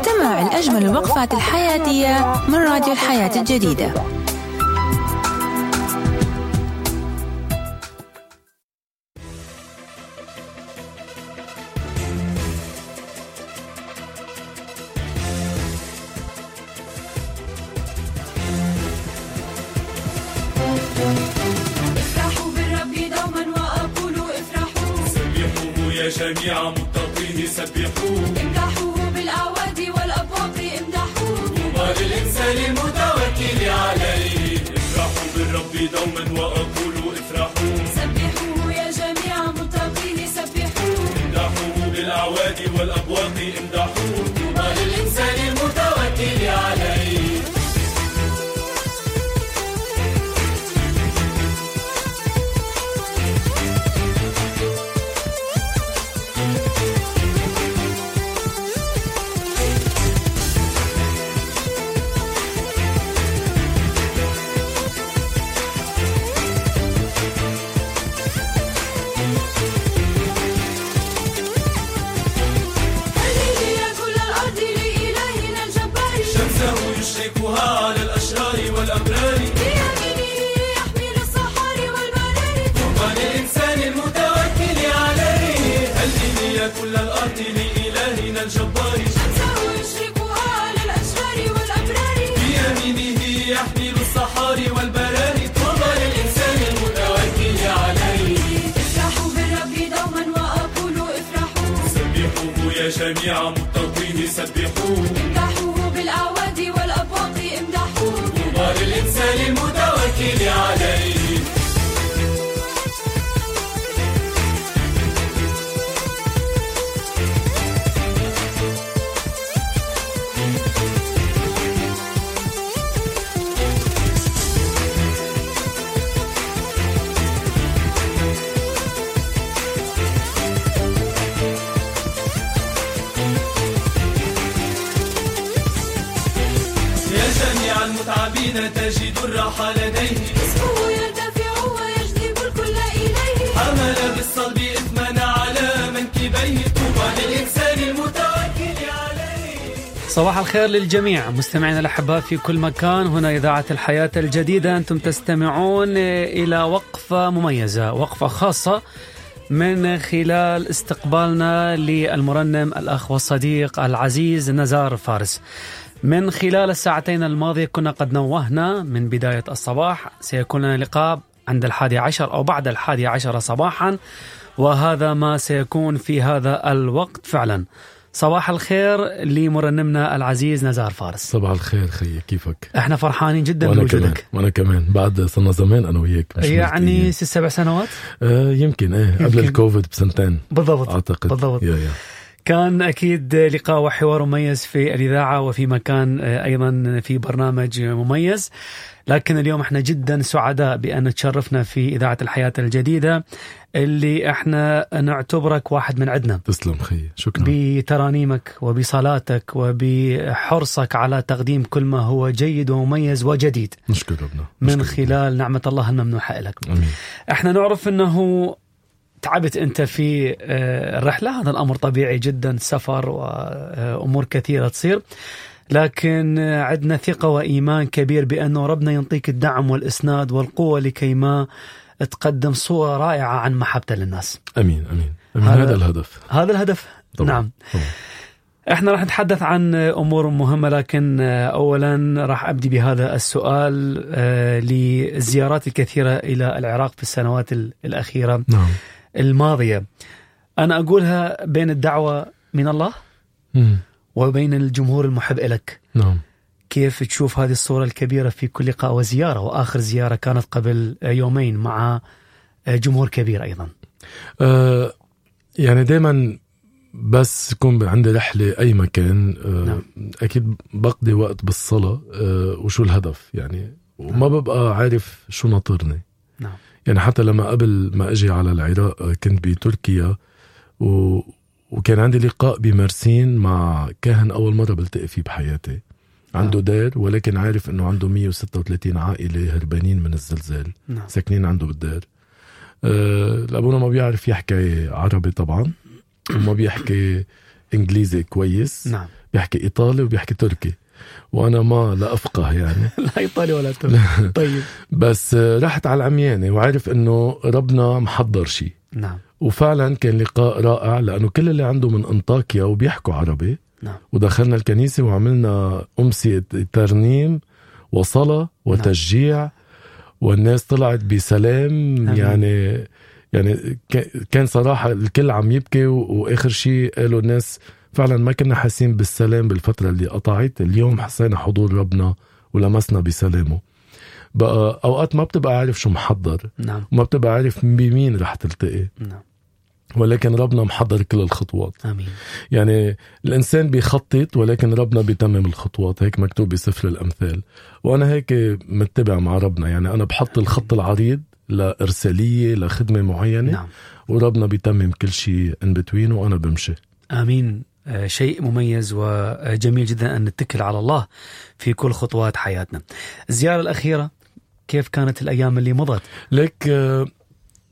استمع لأجمل الوقفات الحياتية من راديو الحياة الجديدة. افرحوا بالرب دوما وأقول افرحوا. سبحوه يا جميع متقيه سبحوه. الخير للجميع. مستمعينا الأحباء في كل مكان هنا إذاعة الحياة الجديدة. أنتم تستمعون إلى وقفة مميزة وقفة خاصة من خلال استقبالنا للمرنم الأخ والصديق العزيز نزار فارس. من خلال الساعتين الماضية كنا قد نوهنا من بداية الصباح. سيكون لنا لقاء عند الحادي عشر أو بعد الحادي عشر صباحا وهذا ما سيكون في هذا الوقت فعلا. صباح الخير لمرنمنا العزيز نزار فارس. صباح الخير خيي كيفك؟ إحنا فرحانين جدا كمان بوجودك. وأنا كمان. بعد صرنا زمان أنا وياك يعني مرتين. ست سبع سنوات؟ آه يمكن إيه قبل يمكن. الكوفيد بسنتين. بالضبط أعتقد. بالضبط. يا يا. كان أكيد لقاء وحوار مميز في الإذاعة وفي مكان آه، أيضا في برنامج مميز. لكن اليوم إحنا جدا سعداء بأن تشرفنا في إذاعة الحياة الجديدة اللي إحنا نعتبرك واحد من عندنا تسلم خيي شكرا. بترانيمك وبصلاتك وبحرصك على تقديم كل ما هو جيد ومميز وجديد. نشكر ربنا. من خلال نعمة الله الممنوحه لك. آمين. إحنا نعرف إنه تعبت أنت في آه، الرحلة. هذا الأمر طبيعي جدا سفر وأمور كثيرة تصير. لكن آه، عندنا ثقة وإيمان كبير بانه ربنا ينطيك الدعم والإسناد والقوة لكي ما تقدم صورة رائعة عن محبته للناس أمين أمين, أمين. هذا- هذا الهدف هذا الهدف طبعا. نعم طبعا. إحنا راح نتحدث عن أمور مهمة لكن اولا راح أبدي بهذا السؤال آه، للزيارات الكثيرة إلى العراق في السنوات ال- الأخيرة نعم الماضية أنا أقولها بين الدعوة من الله مم. وبين الجمهور المحب لك نعم. كيف تشوف هذه الصورة الكبيرة في كل لقاء وزيارة وآخر زيارة كانت قبل يومين مع جمهور كبير أيضا؟ آه يعني دائما بس يكون عندي رحلة أي مكان. آه نعم. أكيد بقضي وقت بالصلاة. آه وشو الهدف يعني؟ وما ببقى عارف شو ناطرني. نعم. يعني حتى لما قبل ما أجي على العراق آه، كنت بتركيا. و وكان عندي لقاء بمرسين مع كاهن أول مرة بلتقي فيه بحياتي. عنده دار ولكن عارف إنه عنده 136 عائلة هربانين من الزلزال. نعم. ساكنين عنده بالدار أه لأبونا ما بيعرف يحكي عربي طبعا. وما بيحكي إنجليزي كويس. نعم. بيحكي إيطالي وبيحكي تركي. وأنا ما لا أفقه يعني. لا إيطالي ولا تركي. طيب. بس آه، رحت على العميانة وعرف إنه ربنا محضر شيء. نعم. وفعلا كان لقاء رائع لأنه كل اللي عنده من أنطاكيا وبيحكوا عربي. نعم. ودخلنا الكنيسة وعملنا امسيه ترنيم وصلاة وتشجيع والناس طلعت بسلام. يعني يعني كان صراحة الكل عم يبكي وآخر شيء قالوا الناس فعلا ما كنا حاسين بالسلام بالفترة اللي قطعت. اليوم حسينا حضور ربنا ولمسنا بسلامه. بقى أوقات ما بتبقى عارف شو محضر. نعم. وما بتبقى عارف بمين رح تلتقي. نعم. ولكن ربنا محضر كل الخطوات. آمين. يعني الإنسان بيخطط ولكن ربنا بيتمم الخطوات. هيك مكتوب بسفر الأمثال. وأنا هيك متبع مع ربنا. يعني أنا بحط الخط العريض لإرسالية لخدمة معينة نعم. وربنا بيتمم كل شيء ان بتوين وأنا بمشي. آمين. آه، شيء مميز وجميل جدا أن نتكل على الله في كل خطوات حياتنا. الزيارة الأخيرة كيف كانت الأيام اللي مضت؟ ليك آه،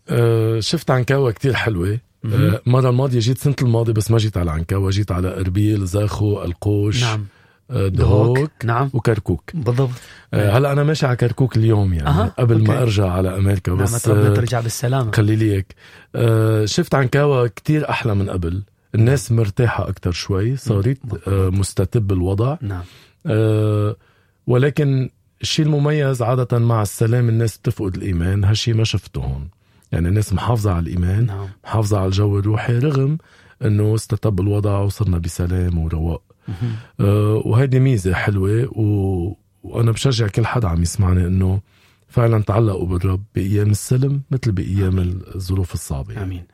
آه، شفت عنكاوة كتير حلوة. مهم. آه، الماضية جيت سنة الماضية بس ما جيت على عنكاوة جيت على أربيل زاخو القوش نعم. آه، دهوك نعم. وكركوك. بالضبط. آه، هلأ أنا ماشي على كركوك اليوم يعني أها، قبل okay. ما أرجع على أمريكا نعمة بس آه، ترجع بالسلامة. خلي لي آه، شفت عنكاوة كتير أحلى من قبل. الناس مرتاحة أكتر شوي صارت آه، مستتب الوضع نعم. آه، ولكن الشيء المميز عادة مع السلام الناس بتفقد الإيمان هالشي ما شفته هون. يعني الناس محافظة على الإيمان نعم. محافظة على الجو الروحي رغم أنه استتب الوضع وصرنا بسلام ورواق. آه، وهيدي ميزة حلوة و... وأنا بشجع كل حدا عم يسمعني أنه فعلا تعلقوا بالرب بأيام السلم مثل بأيام الظروف الصعبة يعني. آمين.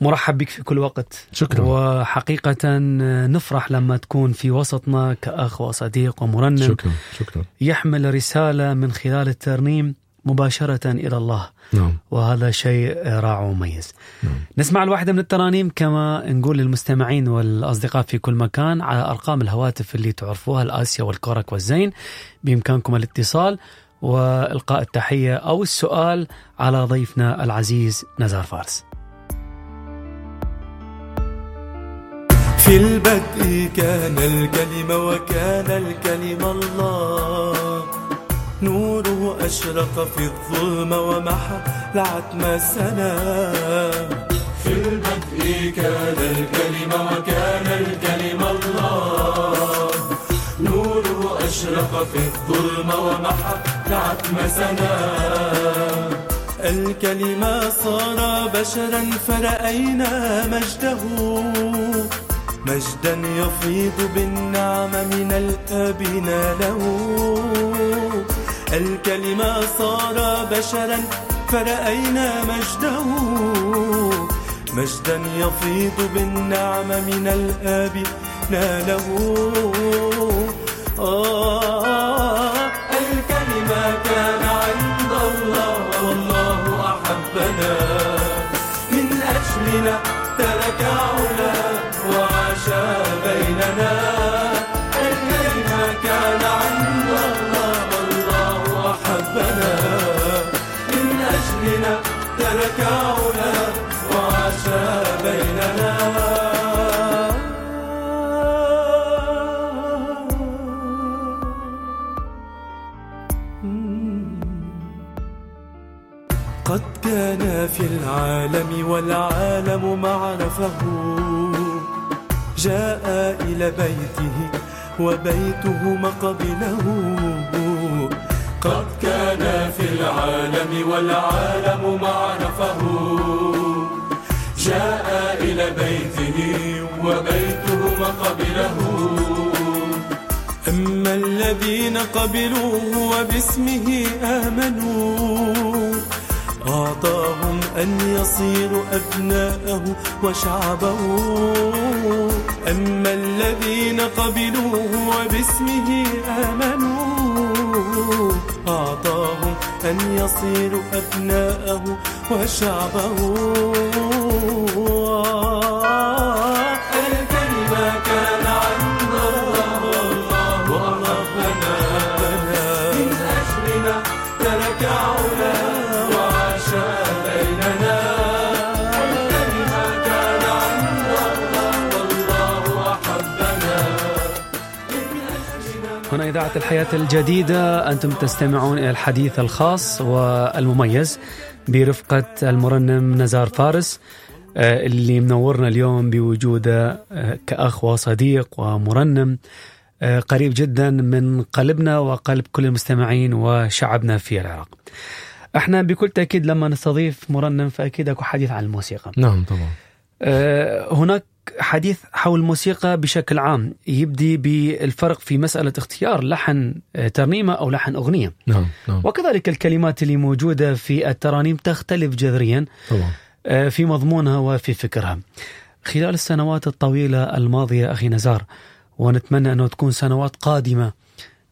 مرحب بك في كل وقت. شكرا. وحقيقة نفرح لما تكون في وسطنا كأخ وصديق ومرنم شكرا شكرا. يحمل رسالة من خلال الترنيم. مباشرة إلى الله. نعم. وهذا شيء رائع ومميز نعم. نسمع الواحدة من الترانيم كما نقول للمستمعين والأصدقاء في كل مكان على أرقام الهواتف اللي تعرفوها الآسيا والكورك والزين بإمكانكم الاتصال وإلقاء التحية أو السؤال على ضيفنا العزيز نزار فارس. في البدء كان الكلمة وكان الكلمة الله. نوره أشرق في الظلم ومحى العتم السلام في البدء كان الكلمة وكان الكلمة الله. نوره أشرق في الظلم ومحى العتم سلام الكلمة صار بشرا فرأينا مجده. مجدا يفيض بالنعم من الآب ناله الكلمة صار بشرا فرأينا مجده. مجدا يفيض بالنعم من الآب ناله. آه الكلمة كان عند الله والله أحبنا. من أجلنا كان في العالم والعالم معرفه. جاء إلى بيته وبيته مقبله قد كان في العالم والعالم معرفه. جاء إلى بيته وبيته مقبله أما الذين قبلوه وباسمه آمنوا. أعطاهم أن يصيروا أبناءه وشعبه. أما الذين قبلوه وباسمه آمنوا. أعطاهم أن يصيروا أبناءه وشعبه. الحياة الجديدة. أنتم تستمعون إلى الحديث الخاص والمميز برفقة المرنم نزار فارس آه، اللي منورنا اليوم بوجودة آه، كأخ وصديق ومرنم آه، قريب جدا من قلبنا وقلب كل المستمعين وشعبنا في العراق. إحنا بكل تأكيد لما نستضيف مرنم فأكيد أكو حديث عن الموسيقى. نعم طبعا. هناك حديث حول الموسيقى بشكل عام يبدي بالفرق في مسألة اختيار لحن آه، ترنيمة أو لحن أغنية. نعم نعم. وكذلك الكلمات اللي موجودة في الترانيم تختلف جذريا طبعا. آه، في مضمونها وفي فكرها. خلال السنوات الطويلة الماضية أخي نزار ونتمنى أنه تكون سنوات قادمة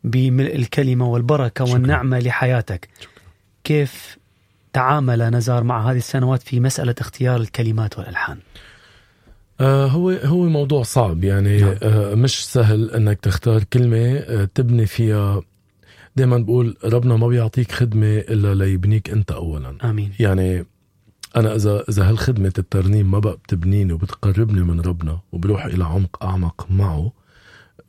بملء الكلمة والبركة شكراً. والنعمة لحياتك. كيف تعامل نزار مع هذه السنوات في مسألة اختيار الكلمات والألحان؟ آه هو هو موضوع صعب. يعني نعم. آه مش سهل إنك تختار كلمة آه تبني فيها. دائما بقول ربنا ما بيعطيك خدمة إلا ليبنيك أنت اولا. آمين. يعني أنا إذا إذا هالخدمة الترنيم ما بقى بتبنيني وبتقربني من ربنا وبروح إلى عمق أعمق معه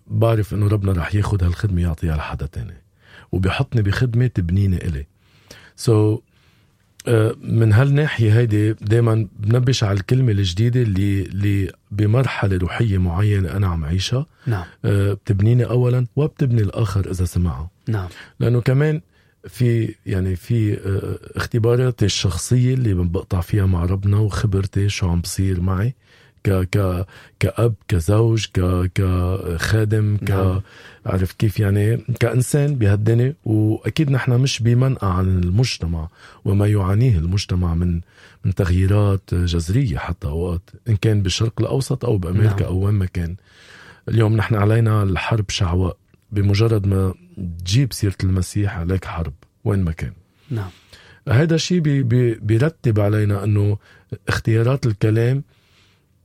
بعرف إنه ربنا رح ياخد هالخدمة يعطيها لحدا تاني. وبيحطني بخدمة تبنيني إلي. سو so, من هالناحية هيدي دائما بنبش على الكلمة الجديدة اللي اللي بمرحلة روحية معينة أنا عم عيشها. نعم. آه، بتبنيني اولا وبتبني الآخر إذا سمعها. نعم. لأنه كمان في يعني في آه، اختباراتي الشخصية اللي بقطع فيها مع ربنا وخبرتي شو عم بصير معي. ك ك كأب كزوج ك كخادم ك نعم. عرف كيف يعني؟ كإنسان بهالدنيا. وأكيد نحن مش بمنأى عن المجتمع وما يعانيه المجتمع من من تغييرات جذرية حتى أوقات إن كان بالشرق الأوسط أو بأمريكا نعم. أو وين ما كان. اليوم نحن علينا الحرب شعواء بمجرد ما تجيب سيرة المسيح عليك حرب وين ما كان. نعم. هذا الشيء بي بي بيرتب علينا إنه اختيارات الكلام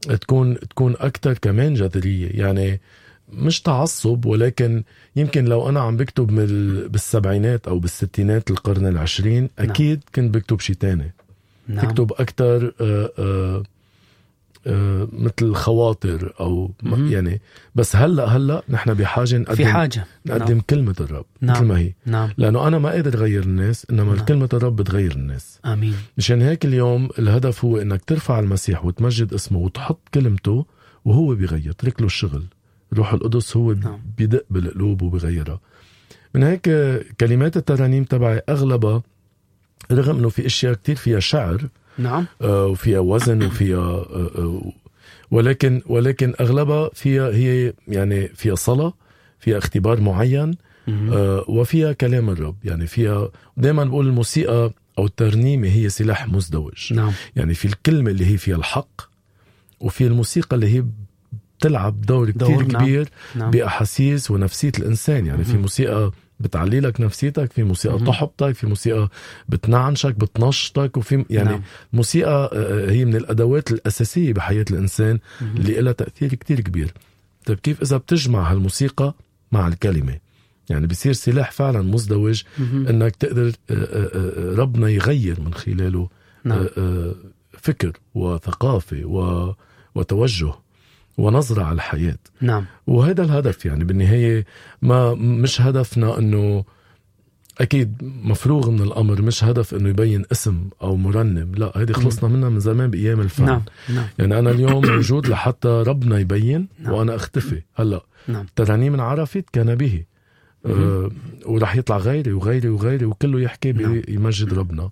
تكون تكون أكثر كمان جذريه يعني مش تعصب ولكن يمكن لو أنا عم بكتب بالسبعينات أو بالستينات القرن العشرين أكيد كنت بكتب شيء تاني. نعم. تكتب أكثر آه، آه، مثل خواطر أو م- مهم. يعني بس هلأ هلأ نحن بحاجة نقدم في حاجة نقدم نعم. كلمة الرب نعم. مثل ما هي نعم لأنه أنا ما قادر أغير الناس إنما نعم. كلمة الرب بتغير الناس آمين مشان هيك اليوم الهدف هو إنك ترفع المسيح وتمجد اسمه وتحط كلمته وهو بيغير ترك له الشغل روح القدس هو نعم. بيدق بالقلوب وبيغيرها من هيك كلمات الترانيم تبعي أغلبها رغم إنه في أشياء كتير فيها شعر نعم. آه، وفيها وزن وفيها آه، آه، ولكن ولكن أغلبها فيها هي يعني فيها صلاة فيها اختبار معين وفيها كلام الرب. يعني فيها دائما بقول الموسيقى أو الترنيمة هي سلاح مزدوج. نعم. يعني في الكلمة اللي هي فيها الحق وفي الموسيقى اللي هي بتلعب دور كتير نعم. كبير نعم. بأحاسيس ونفسية الإنسان. يعني في. موسيقى بتعلي لك نفسيتك في موسيقى. تحبطك في موسيقى بتنعنشك بتنشطك وفي يعني نعم. موسيقى آه، هي من الأدوات الأساسية بحياة الإنسان مهم. اللي لها تأثير كتير كبير طيب كيف إذا بتجمع هالموسيقى مع الكلمة يعني بصير سلاح فعلا مزدوج مهم. إنك تقدر آه، آه، آه، ربنا يغير من خلاله نعم آه، آه، فكر وثقافة وتوجه ونظرة على الحياة. نعم. وهذا الهدف يعني بالنهاية ما مش هدفنا إنه أكيد مفروغ من الأمر مش هدف إنه يبين اسم أو مرنم لا هيدي خلصنا منها من زمان بأيام الفن. نعم نعم. يعني أنا اليوم موجود لحتى ربنا يبين نعم. وأنا أختفي. هلأ نعم. ترانيم انعرفت كان به. آه ورح يطلع غيري وغيري وغيري وكله يحكي نعم. يمجد ربنا.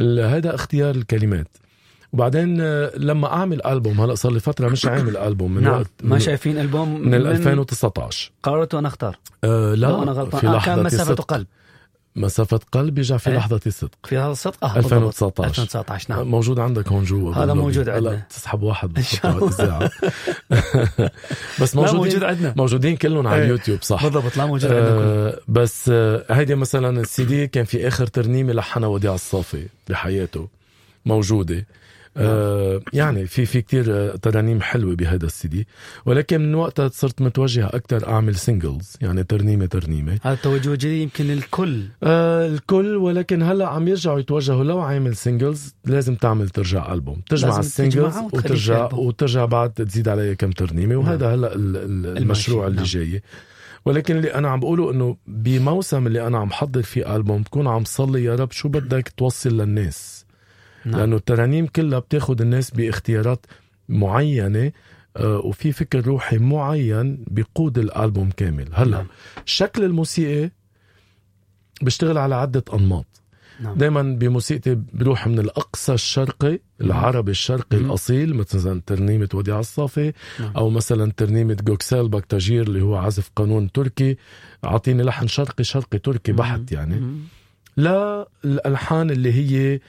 هذا اختيار الكلمات. وبعدين آه، لما أعمل ألبوم هلأ صار لي فترة مش عامل ألبوم من نعم. وقت ما من, شايفين ألبوم من ال 2019 قررت وأنا أختار؟ آه لا أنا غلطان. في آه كان مسافة صدق. قلب. مسافة قلب يرجع في إيه. لحظة صدق. في هذا الصدق آه 2019. بالضبط. 2019 نعم. موجود عندك هون جوا هذا. موجود عندنا. تسحب واحد بس موجودين موجود عندنا. موجودين كلهم على إيه. اليوتيوب صح. بالضبط لا موجود عندكم آه بس آه هيدي مثلا السي دي كان في آخر ترنيمة لحنها وديع الصافي بحياته موجودة. آه يعني في في كتير آه، ترانيم حلوة بهذا السي دي. ولكن من وقتها صرت متوجه أكثر أعمل singles يعني ترنيمه ترنيمة. هذا التوجه الجديد يمكن الكل. آه الكل ولكن هلأ عم يرجعوا يتوجهوا لو عامل singles لازم تعمل ترجع ألبوم. تجمع ال singles وتخليه وترجع. وترجع بعد تزيد عليها كم ترنيمة. وهذا هلأ ال- ال- المشروع اللي نعم. جاي. ولكن اللي أنا عم بقوله إنه بموسم اللي أنا عم حضر فيه ألبوم بكون عم صلي يا رب شو بدك توصل للناس؟ نعم. لأنه الترانيم كلها بتاخد الناس باختيارات معينة آه، وفي فكر روحي معين بيقود الألبوم كامل هلا نعم. الشكل الموسيقي بيشتغل على عدة أنماط نعم. دائما بموسيقتي بروح من الأقصى الشرقي العربي الشرقي مم. الأصيل مثلا ترنيمة وديع الصافي نعم. أو مثلا ترنيمة جوكسيل بكتاجير اللي هو عزف قانون تركي أعطيني لحن شرقي شرقي تركي بحت يعني مم. لا الألحان اللي هي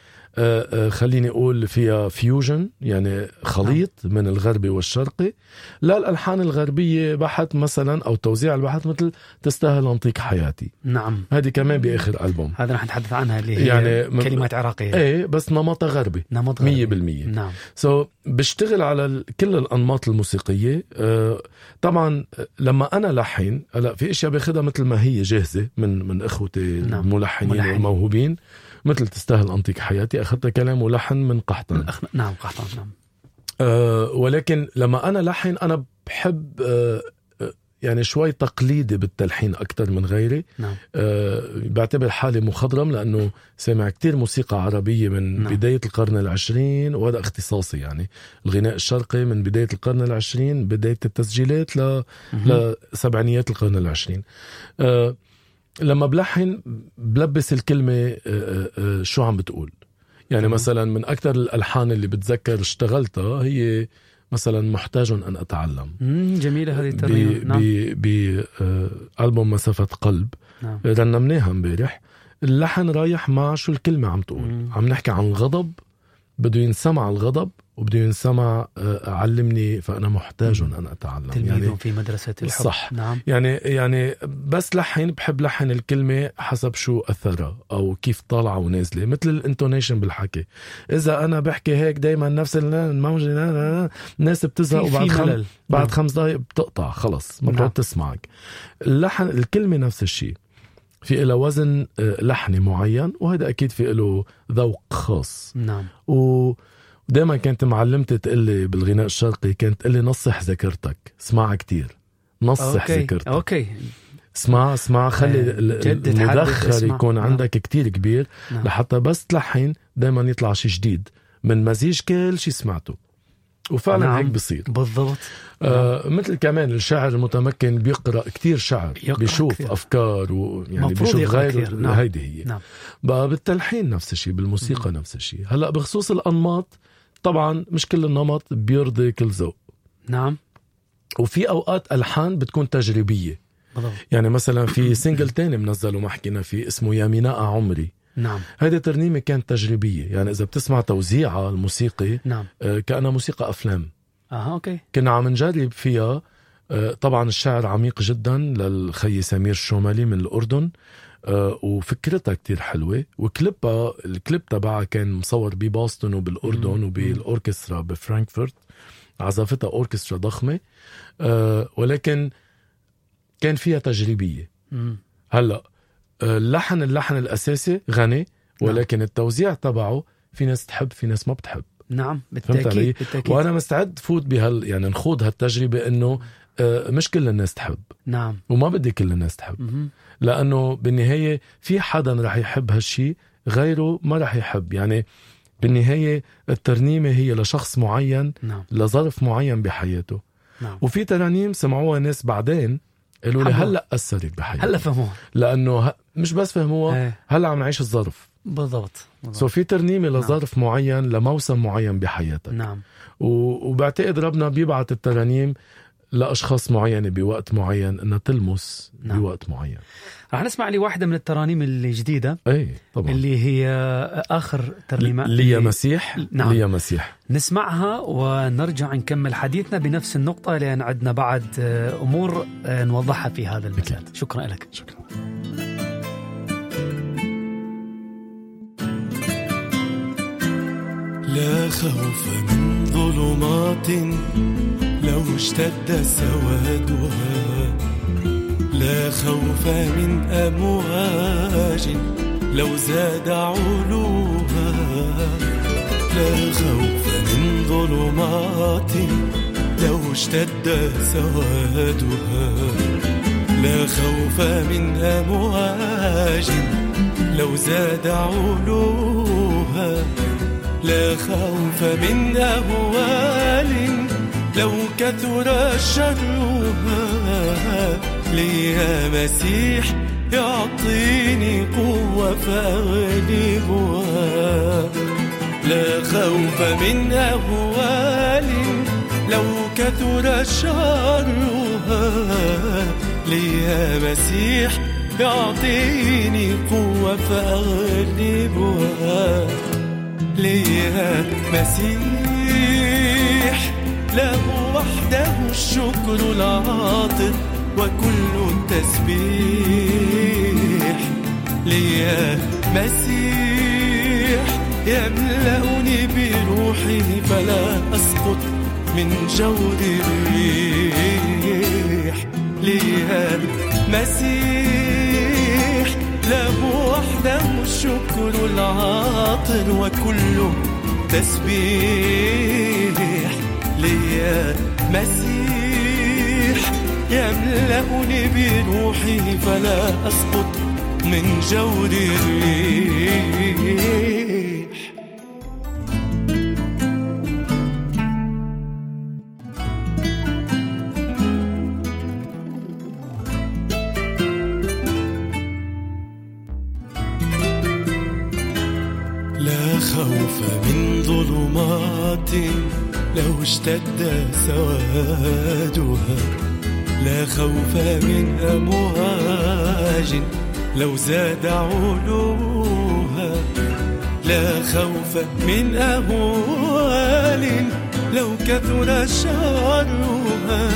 خليني أقول فيها fusion يعني خليط من الغربي والشرقي. لا الألحان الغربية بحت مثلا أو توزيع البحت مثل تستاهل انطيك حياتي. نعم. هذه كمان بآخر ألبوم. هذا رح نتحدث عنها اللي هي يعني كلمات عراقية. إيه بس نمطها غربي. نمط مية غربي. بالمية. نعم. so, بشتغل على كل الأنماط الموسيقية. آه، طبعا آه، لما أنا لحن هلا في أشياء بأخذها مثل ما هي جاهزة من من إخوتي نعم. الملحنين ملحنين. والموهوبين. مثل تستاهل انطيك حياتي اخذتها كلام ولحن من قحطان أخ... نعم قحطان نعم. آه ولكن لما أنا لحن أنا بحب آه آه، يعني شوي تقليدي بالتلحين أكثر من غيري. نعم. آه، بعتبر حالي مخضرم لأنه سامع كتير موسيقى عربية من نعم. بداية القرن العشرين وهذا اختصاصي يعني. الغناء الشرقي من بداية القرن العشرين بداية التسجيلات ل... لسبعينيات القرن العشرين. آه، لما بلحن بلبس الكلمة آه، آه، آه، شو عم بتقول. يعني تمام. مثلا من أكثر الألحان اللي بتذكر اشتغلتها هي مثلا محتاج أن أتعلم. مم، جميلة هذه الترنيمة ب نعم. ب ألبوم مسافة قلب. نعم. رنمناها امبارح. اللحن رايح مع شو الكلمة عم تقول. مم. عم نحكي عن الغضب بده ينسمع الغضب. وبده ينسمع آه، علمني فأنا محتاج مم. أن أتعلم. تلميذ يعني في مدرسة الحب. صح. نعم. يعني يعني بس لحن بحب لحن الكلمة حسب شو أثرها أو كيف طالعة ونازلة مثل الإنتونيشن بالحكي. إذا أنا بحكي هيك دايما نفس ال- الموجة لا- لا- لا، الناس بتزهق وبعد خم... بعد نعم. خمس دقائق بتقطع خلص ما نعم. بتعود تسمعك. اللحن الكلمة نفس الشيء. في إلها وزن آه، لحني معين وهذا أكيد في له ذوق خاص. نعم. ودائما كانت معلمتي تقول لي بالغناء الشرقي كانت تقول لي نصح ذاكرتك اسمعها كتير نصح ذاكرتك أوكي اسمع اسمع خلي آه، المدخر. يكون نعم. عندك كتير كبير نعم. لحتى بس تلحن دائما يطلع شيء جديد من مزيج كل شيء سمعته وفعلا نعم. هيك بصير بالضبط آه مثل كمان الشاعر المتمكن بيقرأ كتير شعر بيشوف كتير. أفكار ويعني بيشوف كتير. نعم. هيدي هي نعم بقى بالتلحين نفس الشيء بالموسيقى نفس الشيء هلأ بخصوص الأنماط طبعا مش كل النمط بيرضي كل ذوق. نعم. وفي أوقات ألحان بتكون تجريبية. بالضبط. يعني مثلا في single تاني منزله ما حكينا فيه اسمه يا ميناء عمري. نعم. هيدي ترنيمة كانت تجريبية. يعني إذا بتسمع توزيعها الموسيقي نعم. آه، كأنها موسيقى أفلام. أها okay. كنا عم نجرب فيها آه، طبعا الشعر عميق جدا للخي سمير الشومالي من الأردن. آه، وفكرتها كتير حلوة. وكليبها الكليب تبعها كان مصور ب Boston وبالأردن مم. وبالأوركسترا بفرانكفورت. عزفتها أوركسترا ضخمة. آه، ولكن كان فيها تجريبية. مم. هلأ آه، اللحن اللحن الأساسي غني ولكن التوزيع تبعه في ناس تحب في ناس ما بتحب. نعم؟ بالتأكيد بالتأكيد. وأنا مستعد فوت بهال يعني نخوض هالتجربة إنه آه، مش كل الناس تحب. نعم. وما بدي كل الناس تحب. مهم. لأنه بالنهاية في حدا رح يحب هالشي غيره ما رح يحب. يعني بالنهاية الترنيمة هي لشخص معين نعم. لظرف معين بحياته. نعم. وفي ترانيم سمعوها ناس بعدين قالوا لي. هلأ أثرت بحياتي. هلأ فهموها. لأنه ه... مش بس فهموها إيه. هلأ عم نعيش الظرف. بالضبط. سو في ترنيمة لظرف معين لموسم معين بحياتك. نعم. و- وبعتقد ربنا بيبعت الترانيم لأشخاص معينة بوقت معين انها تلمس نعم. بوقت معين. رح نسمع لي واحدة من الترانيم الجديدة اي طبعا. اللي هي آخر ترنيمة. ليا اللي مسيح؟ نعم. ليا مسيح. نسمعها ونرجع نكمل حديثنا بنفس النقطة لأن عندنا بعد آه، أمور آه، نوضحها في هذا المساء شكرا لك. شكرا. لا خوف من ظلمات لو اشتد سوادها لا خوف من أمواج لو زاد علوها. لا خوف من ظلمات لو اشتد سوادها. لا خوف من أمواج لو زاد علوها. لا خوف من أهوال لو كثر شرها ليا مسيح يعطيني قوة فأغلبها. لا خوف من أهوال لو كثر شرها ليا مسيح يعطيني قوة فأغلبها. ليا مسيح. له وحده الشكر العاطر وكل التسبيح ليا مسيح يملأني بروحه فلا أسقط من جود الريح. ليا مسيح له وحده الشكر العاطر وكل تسبيح. ليا مسيح يملأني بروحه فلا أسقط من جود الريح اشتد سوادها. لا خوف من أمواج لو زاد علوها. لا خوف من أهوال لو كثر شرها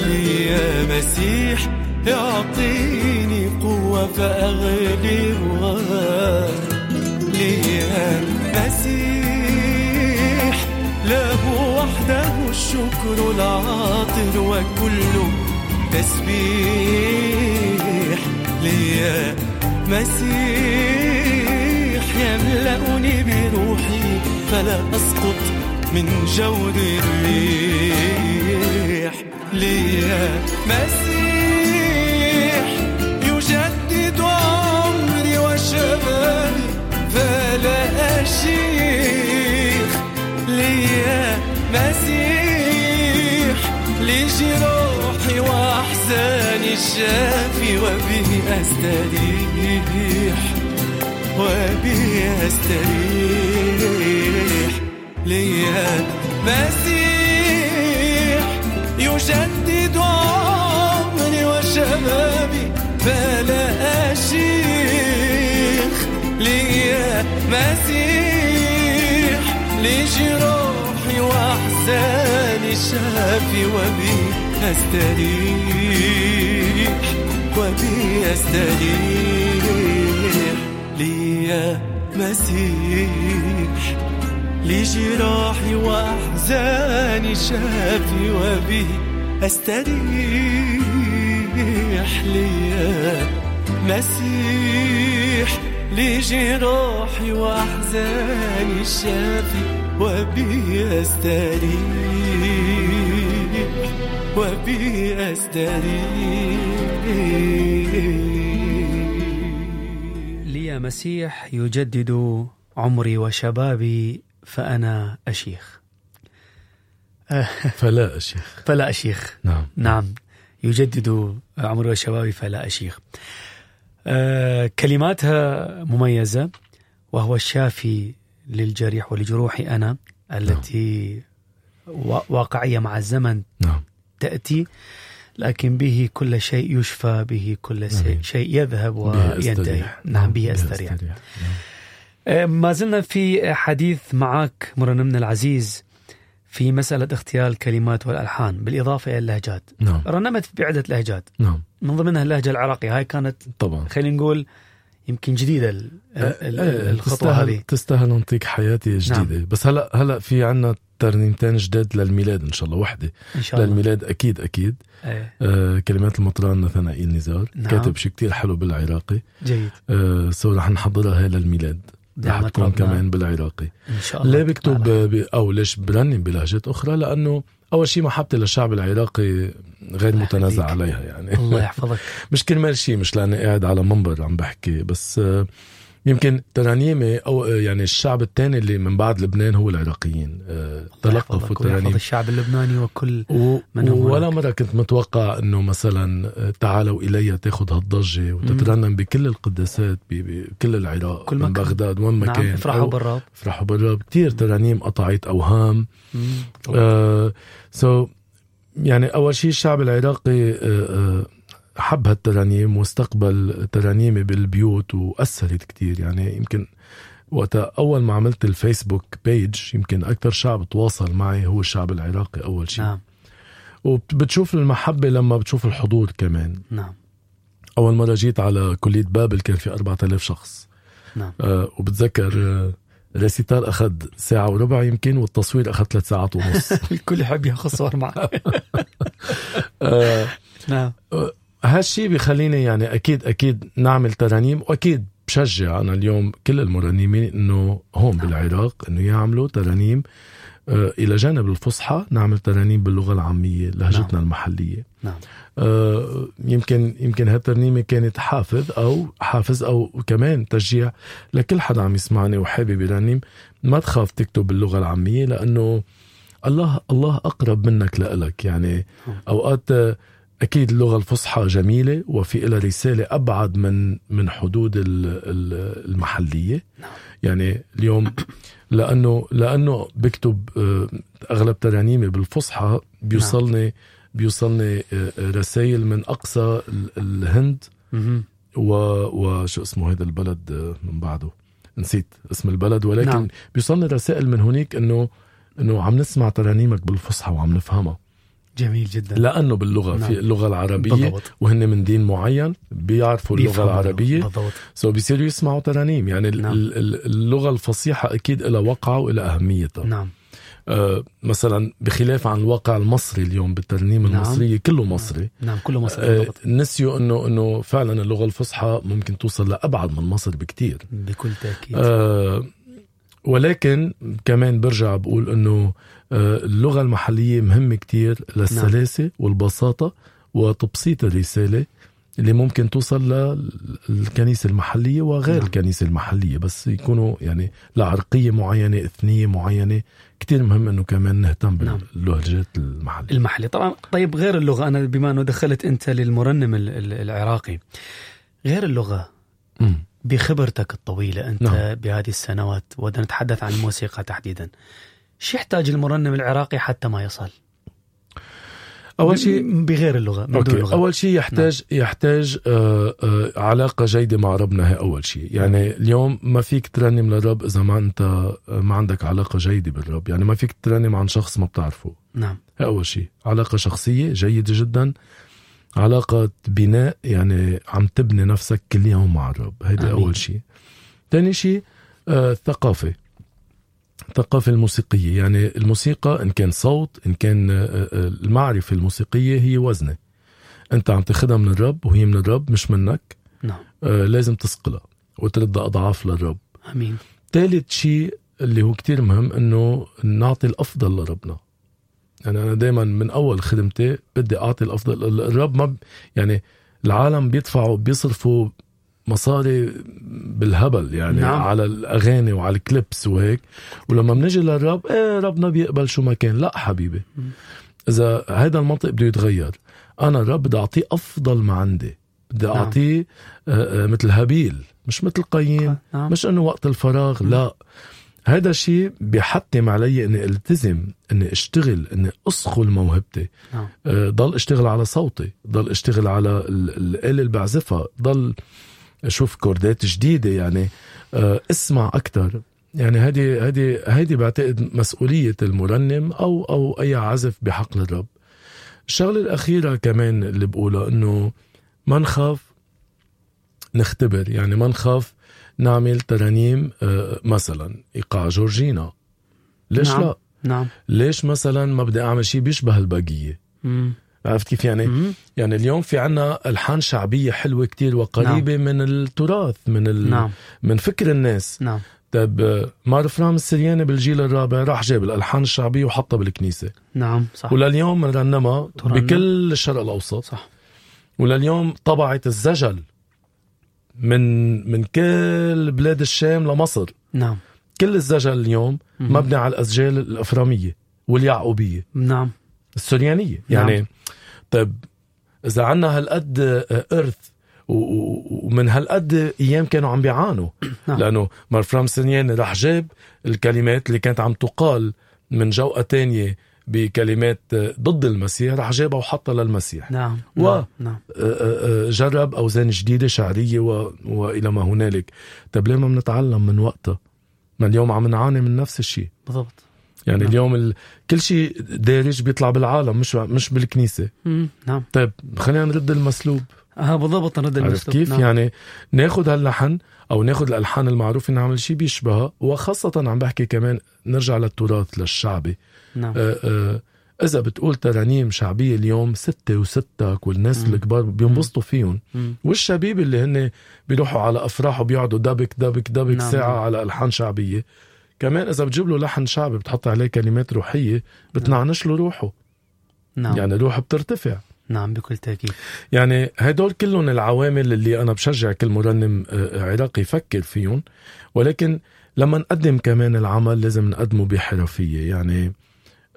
لي مسيح يعطيني قوة فأغلبها. ليا مسيح له وحده الشكر العاطر وكل تسبيح ليا مسيح يملأني بروحي فلا أسقط من جود الريح ليا مسيح يجدد عمري وشبابي فلا أشيخ ليا مسيح لجراحي وأحزاني الشافي وبه أستريح وبه أستريح. ليا مسيح يجدد عمري وشبابي فلا أشيخ. ليا مسيح لجراحي وأحزاني شافي وبي أستريح وبي أستريح ليا مسيح. لجراحي وأحزاني شافي وبه أستريح ليا مسيح. لجراحي وأحزاني الشافي وبه أستريح وبه أستريح لي مسيح يجدد عمري وشبابي فأنا أشيخ. فلا أشيخ. فلا أشيخ. نعم. نعم. يجدد عمري وشبابي فلا أشيخ. كلماتها مميزة وهو الشافي للجريح ولجروحي أنا التي وا- واقعية مع الزمن نعم تأتي لكن به كل شيء يشفى به كل شيء. شيء يذهب وينتهي. نعم به أستريح نعم. آه، ما زلنا في حديث معك مرنمنا العزيز في مسألة اختيار الكلمات والألحان بالإضافة إلى اللهجات. نعم. رنمت بعدة لهجات. نعم. من ضمنها اللهجة العراقية. هاي كانت طبعا. خلينا نقول يمكن جديدة ال- ال- إيه، الخطوة تستاهل هذه. تستاهل نعطيك حياتي جديدة. نعم. بس هلا هلا في عنا ترنيمتين جداد للميلاد إن شاء الله وحدة. إن شاء الله. للميلاد أكيد أكيد. إيه، آه كلمات المطران نثنائيل نزار نعم. كاتب شيء كتير حلو بالعراقي. جيد. آه سو رح نحضرها هي للميلاد. رح نعمة تكون ربنا. كمان بالعراقي إن شاء الله ليه بكتب. أو ليش برنم بلهجات أخرى لأنه أول شيء محبتي للشعب العراقي غير متنازع. عليها يعني يعني الله يحفظك مش كرمال شيء مش لأني قاعد على منبر عم بحكي بس آه، يمكن ترانيمي أو آه، يعني الشعب الثاني اللي من بعد لبنان هو العراقيين. آه، تلقفوا الترانيم. الشعب اللبناني وكل و... من هم ولا. مرة كنت متوقع إنه مثلا آه، تعالوا إلي تاخذ هالضجة وتترنم بكل القداسات بكل العراق كل من. بغداد وين ما نعم كان. افرحوا بالرب. افرحوا بالرب. كثير ترانيم قطعت أوهام. مم. آه so يعني أول شيء الشعب العراقي آه آه حب هالترانيم واستقبل ترانيمي بالبيوت وأثرت كتير. يعني يمكن وقتها أول ما عملت ال Facebook page يمكن أكثر شعب تواصل معي هو الشعب العراقي أول شيء نعم. وبتشوف المحبة لما بتشوف الحضور كمان. نعم. أول مرة جيت على كلية بابل كان في 4000 شخص. نعم. آه وبتذكر آه recital أخذ ساعة وربع يمكن والتصوير أخذ ثلاث ساعات ونص. الكل يحب ياخذ صور معك آه نعم. هالشي بخليني يعني أكيد أكيد نعمل ترانيم وأكيد بشجع أنا اليوم كل المرنمين إنه هون بالعراق إنه يعملوا ترانيم آه إلى جانب الفصحى نعمل ترانيم باللغة العامية لهجتنا نعم. المحلية. نعم. آه يمكن يمكن هالترنيمه كانت حافز أو حافز أو كمان تشجيع لكل حدا عم يسمعني وحابب يرنم. ما تخاف تكتب باللغة العامية لأنه الله الله أقرب منك لإلك يعني. أوقات آه، أكيد اللغة الفصحى جميلة وفي لها رسالة أبعد من من حدود ال- ال- المحلية يعني اليوم لأنه لأنه بكتب آه، أغلب ترانيمي بالفصحى بيوصلني بيوصلني رسائل من أقصى ال- الهند. و وشو اسمه هذا البلد آه، من بعده نسيت اسم البلد ولكن نعم. نعم. بيوصلني رسائل من هنيك إنه إنه عم نسمع ترانيمك بالفصحى وعم نفهمها جميل جدا لأنه باللغة نعم. نعم. في اللغة العربية بالضبط. وهن من دين معين بيعرفوا اللغة العربية بالضبط سو بيصيروا يسمعوا ترانيم يعني نعم. نعم. اللغة الفصيحة أكيد لها وقعها ولها أهميتها نعم آه مثلا بخلاف عن الواقع المصري اليوم بالترنيم نعم. نعم. المصرية كله مصري نعم كله مصري آه بالضبط نسيوا إنه إنه فعلا اللغة الفصحى ممكن توصل لأبعد من مصر بكتير بكل تأكيد آه ولكن كمان برجع بقول إنه آه اللغة المحلية مهمة كتير للسلاسة والبساطة وتبسيط الرسالة اللي ممكن توصل للكنيسة المحلية وغير نعم. نعم. الكنيسة المحلية بس يكونوا يعني لعرقية معينة إثنية معينة كتير مهم إنه كمان نهتم نعم. باللهجات المحلية المحلي طبعا طيب غير اللغة أنا بما أنه دخلت أنت للمرنم ال- ال- العراقي غير اللغة مم. بخبرتك الطويلة أنت نعم. بهذه السنوات وبدنا نتحدث عن الموسيقى تحديدا شو يحتاج المرنم العراقي حتى ما يصل؟ أول شيء بغير اللغة من دون أوكي. لغه أول شيء يحتاج نعم. يحتاج آه آه علاقة جيدة مع ربنا هي أول شيء. يعني اليوم ما فيك ترنم للرب إذا ما أنت آه، ما عندك علاقة جيدة بالرب. يعني ما فيك ترنم عن شخص ما بتعرفه. نعم. هي أول شيء. علاقة شخصية جيدة جدا. علاقة بناء يعني عم تبني نفسك كل يوم مع الرب. هيدا. أول شيء. ثاني شيء آه الثقافة. الثقافة الموسيقية. يعني الموسيقى إن كان صوت إن كان آه، آه، المعرفة الموسيقية هي وزنة. أنت عم تاخدها من الرب وهي من الرب مش منك. نعم. آه، لازم تسقلها وتردها أضعاف للرب. آمين. ثالث شيء اللي هو كتير مهم إنه نعطي الأفضل لربنا. يعني أنا دايما من أول خدمتي بدي أعطي الأفضل. الرب ما ب... يعني العالم بيدفعوا بيصرفوا مصاري بالهبل يعني نعم. نعم. على الأغاني وعلى الكليبس وهيك. ولما بنجي للرب إيه ربنا بيقبل شو ما كان. لا حبيبي. إذا هذا المنطق بده يتغير. أنا الرب بدي أعطيه أفضل ما عندي. بدي نعم. أعطيه آه، آه، مثل هابيل مش مثل قايين نعم. مش إنه وقت الفراغ لا. هذا الشيء بيحتم علي إني ألتزم إني أشتغل إني اصقل موهبتي. نعم. آه، ضل أشتغل على صوتي ضل أشتغل على ال- الآلة اللي بعزفها ضل أشوف كوردات جديدة يعني آه، اسمع أكثر يعني هذه هذه هذه بعتقد مسؤولية المرنم أو أو أي عازف بحقل الرب الشغلة الأخيرة كمان اللي بقولها إنه ما نخاف نختبر يعني ما نخاف نعمل ترانيم آه، مثلا إيقاع جورجينا ليش نعم. لا؟ نعم ليش مثلا ما بدي أعمل شيء بيشبه الباقية مم. عرفت كيف يعني؟ مم. يعني اليوم في عنا ألحان شعبية حلوة كتير وقريبة نعم. من التراث من ال... نعم من فكر الناس نعم طيب مار فرام السرياني بالجيل الرابع راح جاب الألحان الشعبية وحطها بالكنيسة نعم صح ولليوم ترنم. بكل الشرق الأوسط صح ولليوم طبعت الزجل من من كل بلاد الشام لمصر نعم كل الزجل اليوم. مبني على الأسجال الأفرامية واليعقوبية نعم السريانية نعم. طيب إذا عنا هالقد و- ومن هالقد أيام كانوا عم بيعانوا. نعم. لأنه مرفرام سرياني راح جاب الكلمات اللي كانت عم تقال من جوقة تانية بكلمات ضد المسيح راح جابها وحطها للمسيح. نعم. و- نعم, نعم. جرب أوزان جديدة شعرية و... وإلى ما هنالك. طيب ليه ما بنتعلم من وقتها؟ ما اليوم عم نعاني من نفس الشيء. بالضبط. يعني نعم. اليوم ال... كل شيء دارج بيطلع بالعالم مش مش بالكنيسة مم. نعم طيب خلينا نرد المسلوب آه بالضبط نرد المسلوب. كيف نعم. يعني ناخد هاللحن أو ناخد الألحان المعروفه نعمل شيء بيشبهها وخاصة عم بحكي كمان نرجع للتراث للشعبي نعم آه آه إذا بتقول ترانيم شعبية اليوم ستة وستك والناس مم. الكبار بينبسطوا فيهم مم. والشبيب اللي هن بيروحوا على أفراح وبيقعدوا دبك دبك دبك نعم، ساعة نعم. على ألحان شعبية كمان إذا بتجيب له لحن شعبي بتحط عليه كلمات روحية بتنعنش له روحه. نعم. يعني روحه بترتفع. نعم بكل تأكيد. يعني هدول كلهم العوامل اللي أنا بشجع كل مرنم آه، عراقي يفكر فيهم. ولكن لما نقدم كمان العمل لازم نقدمه بحرفية. يعني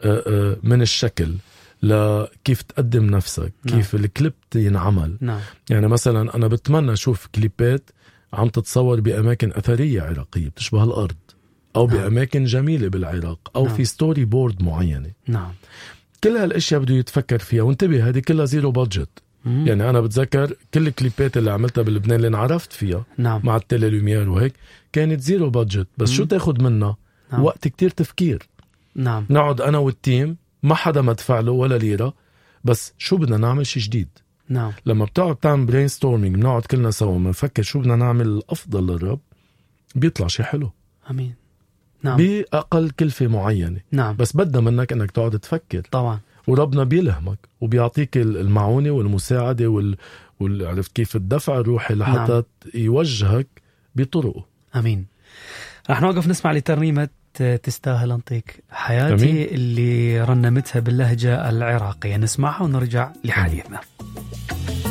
آه، آه، من الشكل لكيف تقدم نفسك نعم. كيف الكليب ينعمل نعم. يعني مثلا أنا بتمنى أشوف كليبات عم تتصور بأماكن أثرية عراقية بتشبه الأرض. أو نعم. بأماكن جميلة بالعراق أو نعم. في storyboard معينة. نعم. كل هالأشياء بده يتفكر فيها. وانتبه هذه كلها zero budget. يعني أنا بتذكر كل الكليبات اللي عملتها بلبنان اللي انعرفت فيها نعم. مع التيلي لوميير وهيك كانت zero budget بس مم. شو تاخد منها نعم. وقت كتير تفكير. نعم. نقعد أنا وال team ما حدا مدفع له ولا ليرة. بس شو بدنا نعمل شيء جديد؟ نعم. لما بتقعد تعمل brainstorming بنقعد كلنا سوا بنفكر شو بدنا نعمل الافضل للرب بيطلع شيء حلو. آمين. نعم. بأقل كلفة معينة. نعم. بس بدها منك إنك تقعد تفكر. طبعا. وربنا بيلهمك وبيعطيك ال- المعونة والمساعدة وال... وال... عرفت كيف الدفع الروحي لحتى نعم. يوجهك بطرقه. آمين. رح نوقف نسمع لترنيمة تستاهل أنطيك حياتي أمين. اللي رنمتها باللهجة العراقية. نسمعها ونرجع لحديثنا. تستاهل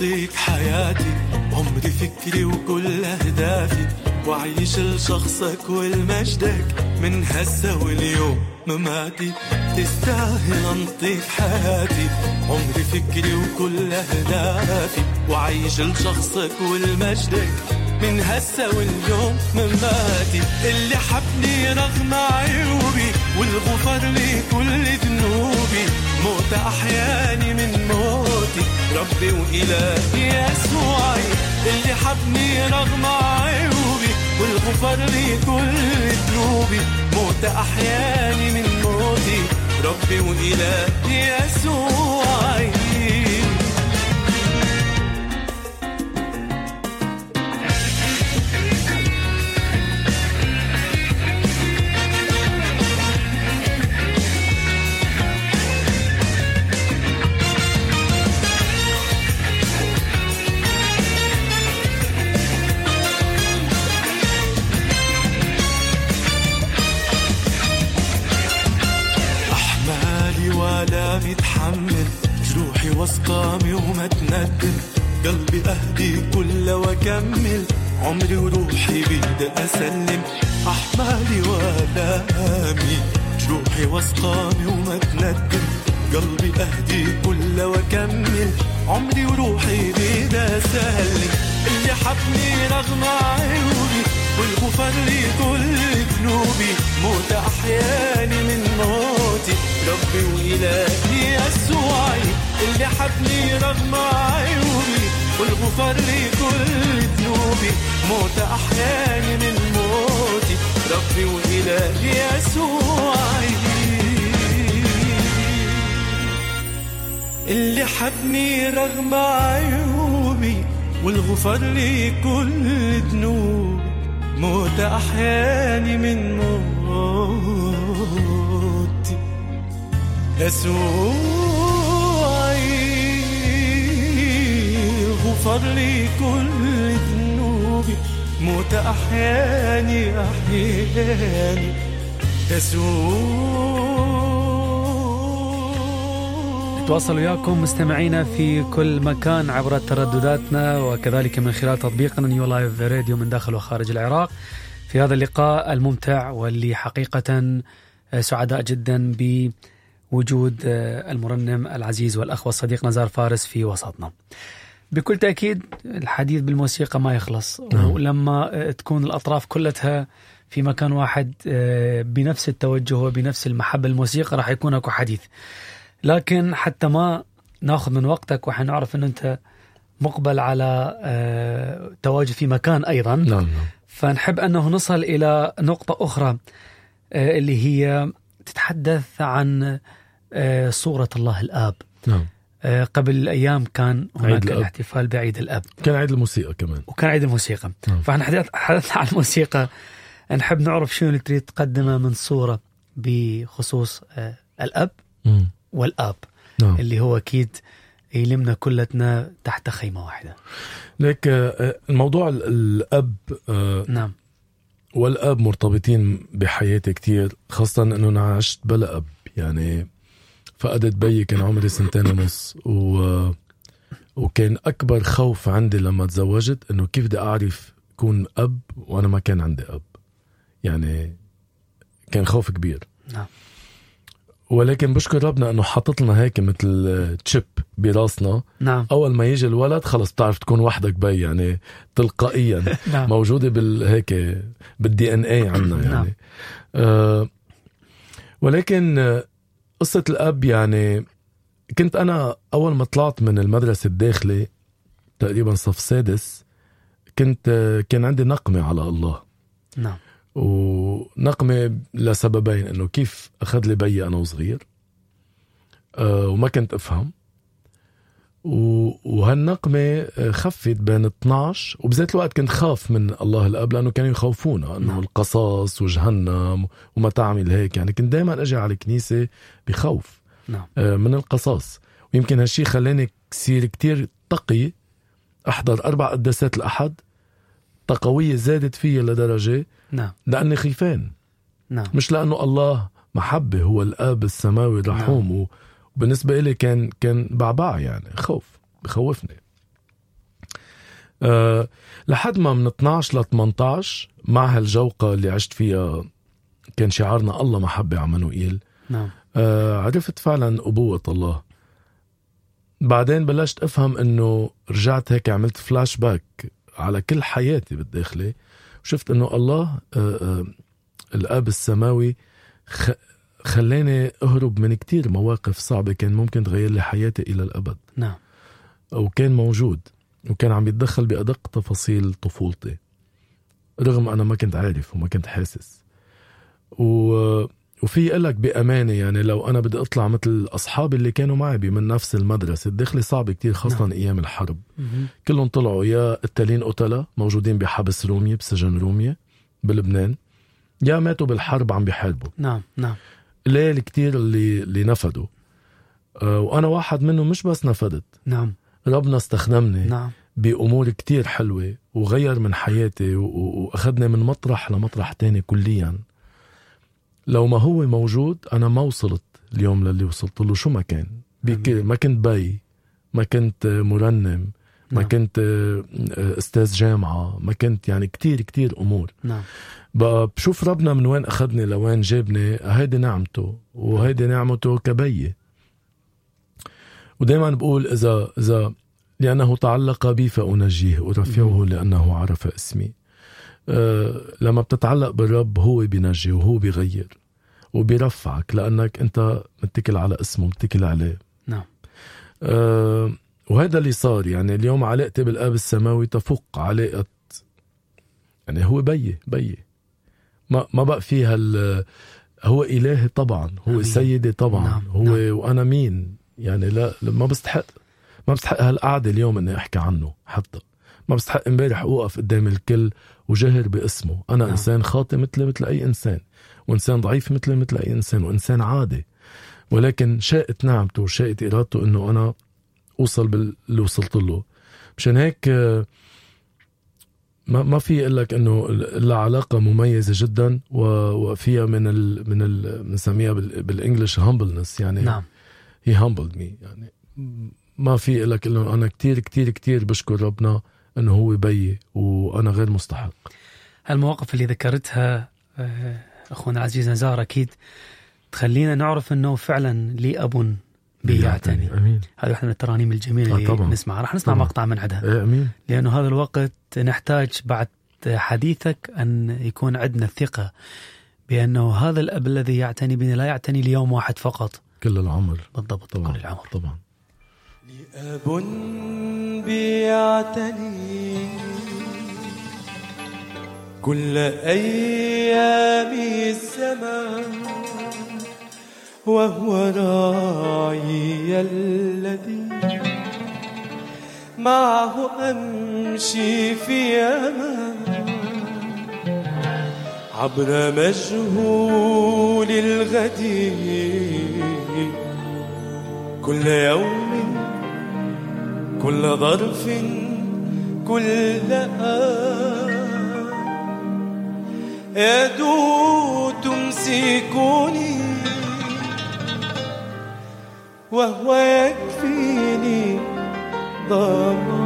انطيك حياتي عمري فكري وكل أهدافي. وأعيش لشخصك ولمجدك من هسه واليوم. مماتي تستاهل أنطيك حياتي. عمري فكري وكل أهدافي. وأعيش لشخصك ولمجدك من هسه واليوم مماتي اللي حبني رغم عيوبي والغفر لي كل ذنوبي. موت أحياني من موتي. ربي وإلهي يسوعي. اللي حبني رغم عيوبي والغفر لي كل ذنوبي. موت أحياني من موتي. ربي وإلهي يسوعي. واسقامي وما تندم قلبي أهدي كل وأكمل. عمري وروحي بدي أسلم. أحمالي وآلامي. جروحي واسقامي وما تندم قلبي أهدي كل وأكمل. عمري وروحي بدي أسلم. اللي حبني رغم عيوبي. والغفر لي كل ذنوبي موت أحياني من موتي. ربي وإلهي يسوعي اللي حبني رغم عيوبي والغفر لي كل ذنوبي. موت أحياني من موتي ربي وإلهي يسوعي. اللي حبني رغم عيوبي والغفر لي كل ذنوبي. موت أحياني من موتي. يسوع. غفر لي كل ذنوبي موت أحياني أحياني. يسوع. نتواصل وياكم مستمعينا في كل مكان عبر تردداتنا وكذلك من خلال تطبيقنا نيو لايف راديو من داخل وخارج العراق. في هذا اللقاء الممتع واللي حقيقة سعداء جدا بوجود المرنم العزيز والأخ والصديق نزار فارس في وسطنا. بكل تأكيد الحديث بالموسيقى ما يخلص. نعم. ولما تكون الأطراف كلها في مكان واحد بنفس التوجه وبنفس المحبة الموسيقى راح يكون أكو حديث. لكن حتى ما ناخذ من وقتك وحنعرف انه أنت مقبل على آه، تواجد في مكان أيضا. نعم نعم. فنحب أنه نصل إلى نقطة أخرى آه، اللي هي تتحدث عن آه، صورة الله الآب. نعم. آه، قبل أيام كان هناك. الاحتفال بعيد الأب. كان عيد الموسيقى كمان. وكان عيد الموسيقى. نعم. فاحنا حدث- حدثنا عن الموسيقى. نحب نعرف شنو اللي تريد تقدمه من صورة بخصوص آه، الأب مم. والآب. نعم. اللي هو أكيد يلمنا كلتنا تحت خيمة واحدة. ليك آه، الموضوع ال- الأب آه، نعم. والأب مرتبطين بحياتي كتير خاصة إنه أنا عشت بلا أب. يعني فقدت بيي كان عمري سنتين ونص. و وكان أكبر خوف عندي لما تزوجت إنه كيف بدي أعرف كون أب وأنا ما كان عندي أب. يعني كان خوف كبير. نعم. ولكن بشكر ربنا إنه حاطط لنا هيك مثل chip براسنا. نعم. أول ما يجي الولد خلص بتعرف تكون وحدك بي يعني تلقائيا. نعم. موجودة بال هيك بال DNA عندنا نعم. يعني. آه ولكن قصة الأب يعني كنت أنا أول ما طلعت من المدرسة الداخلي تقريبا صف سادس كنت كان عندي نقمة على الله. نعم. ونقمة لسببين إنه كيف أخذ لي بيي أنا وصغير أه وما كنت أفهم. وهالنقمة آه، خفت بين 12 وبذات الوقت كنت خاف من الله الأب لأنه كانوا يخوفونا إنه نعم. القصاص وجهنم وما تعمل هيك. يعني كنت دائما أجي على الكنيسة بخوف نعم. آه، من القصاص. ويمكن هالشي خلاني كثير كتير تقي. أحضر أربع قداسات الأحد. تقوية زادت فيا لدرجة نعم. لأني خيفان. نعم. مش لأنه الله محبة هو الأب السماوي الرحوم و- وبالنسبه لي كان كان بعبع يعني خوف بخوفني. أه لحد ما من 12 ل 18 مع هالجوقة اللي عشت فيها كان شعارنا الله محبه عمانوئيل نعم. أه عرفت فعلا أبوة الله. بعدين بلشت أفهم إنه رجعت هيك عملت فلاش باك على كل حياتي بالداخلي وشفت إنه الله أه أه الأب السماوي خ... خلاني أهرب من كتير مواقف صعبة كان ممكن تغير لي حياتي إلى الأبد. نعم. وكان موجود وكان عم يتدخل بأدق تفاصيل طفولتي. رغم أنا ما كنت عارف وما كنت حاسس. و... وفي لك بأمانة يعني لو أنا بدي أطلع مثل اصحابي اللي كانوا معي من نفس المدرسة الدخله صعبه كتير خاصة نعم. أيام الحرب. مهم. كلهم طلعوا يا قتالين قتلة موجودين بحبس رومية بسجن رومية بلبنان. يا ماتوا بالحرب عم بيحاربوا. نعم نعم. قليل كتير اللي اللي نفدوا. أه وأنا واحد منهم مش بس نفدت. نعم. ربنا استخدمني نعم. بأمور كتير حلوة وغير من حياتي وأخذني من مطرح لمطرح تاني كليا. لو ما هو موجود أنا ما وصلت اليوم للي وصلت له. شو ما كان؟ ما كنت بي ما كنت مرنم. ما نعم. كنت آه، أستاذ جامعة ما كنت يعني كتير كتير أمور. نعم. بقى بشوف ربنا من وين أخذني لوين جابني هيدي نعمته وهيدي نعمته كبي ودائما بقول إذا إذا لأنه تعلق بي فأنجيه أرفعه لأنه عرف اسمي. أه لما بتتعلق بالرب هو بينجي وهو بيغير وبيرفعك لأنك أنت متكل على اسمه متكل عليه. نعم. أه وهذا اللي صار يعني اليوم علاقتي بالآب السماوي تفوق علاقة يعني هو بيي بيي ما ما بقى فيها ال- هو إلهي طبعا هو أمين. سيدي طبعا نعم، هو نعم. وأنا مين يعني لا ما بستحق ما بستحق هالقعدة اليوم إني أحكي عنه حتى ما بستحق إمبارح أوقف قدام الكل وجهر باسمه أنا نعم. نعم. إنسان خاطئ مثل مثل أي إنسان وإنسان ضعيف مثل مثل أي إنسان وإنسان عادي ولكن شاءت نعمته وشاءت إرادته إنه أنا أوصل باللي وصلت له. مشان هيك آه، ما ما في أقول لك إنه الا علاقه مميزة جدا وفيها من ال من ال بنسميها بال- بالإنجلش هامبلنس يعني نعم. هي humbled me. يعني ما في أقول لك إنه أنا كتير كتير كتير بشكر ربنا إنه هو بيي وأنا غير مستحق. هالمواقف اللي ذكرتها آه، أخونا العزيز نزار أكيد تخلينا نعرف إنه فعلا لي أب بيعتني. آمين. هذه واحدة من الترانيم الجميله آه، اللي طبعاً. نسمعها راح نسمع طبعاً. مقطع من عندها إيه أمين. لأنه هذا الوقت نحتاج بعد حديثك أن يكون عندنا الثقة بأنه هذا الأب الذي يعتني بنا لا يعتني ليوم واحد فقط. كل العمر. بالضبط طبعا كل العمر. طبعا. أب بيعتني كل أيام الزمان. وهو راعي الذي معه أمشي في أمان. عبر مجهول الغد كل يوم كل ظرف كل آن. يدو تمسكني وهو يكفيني ضمان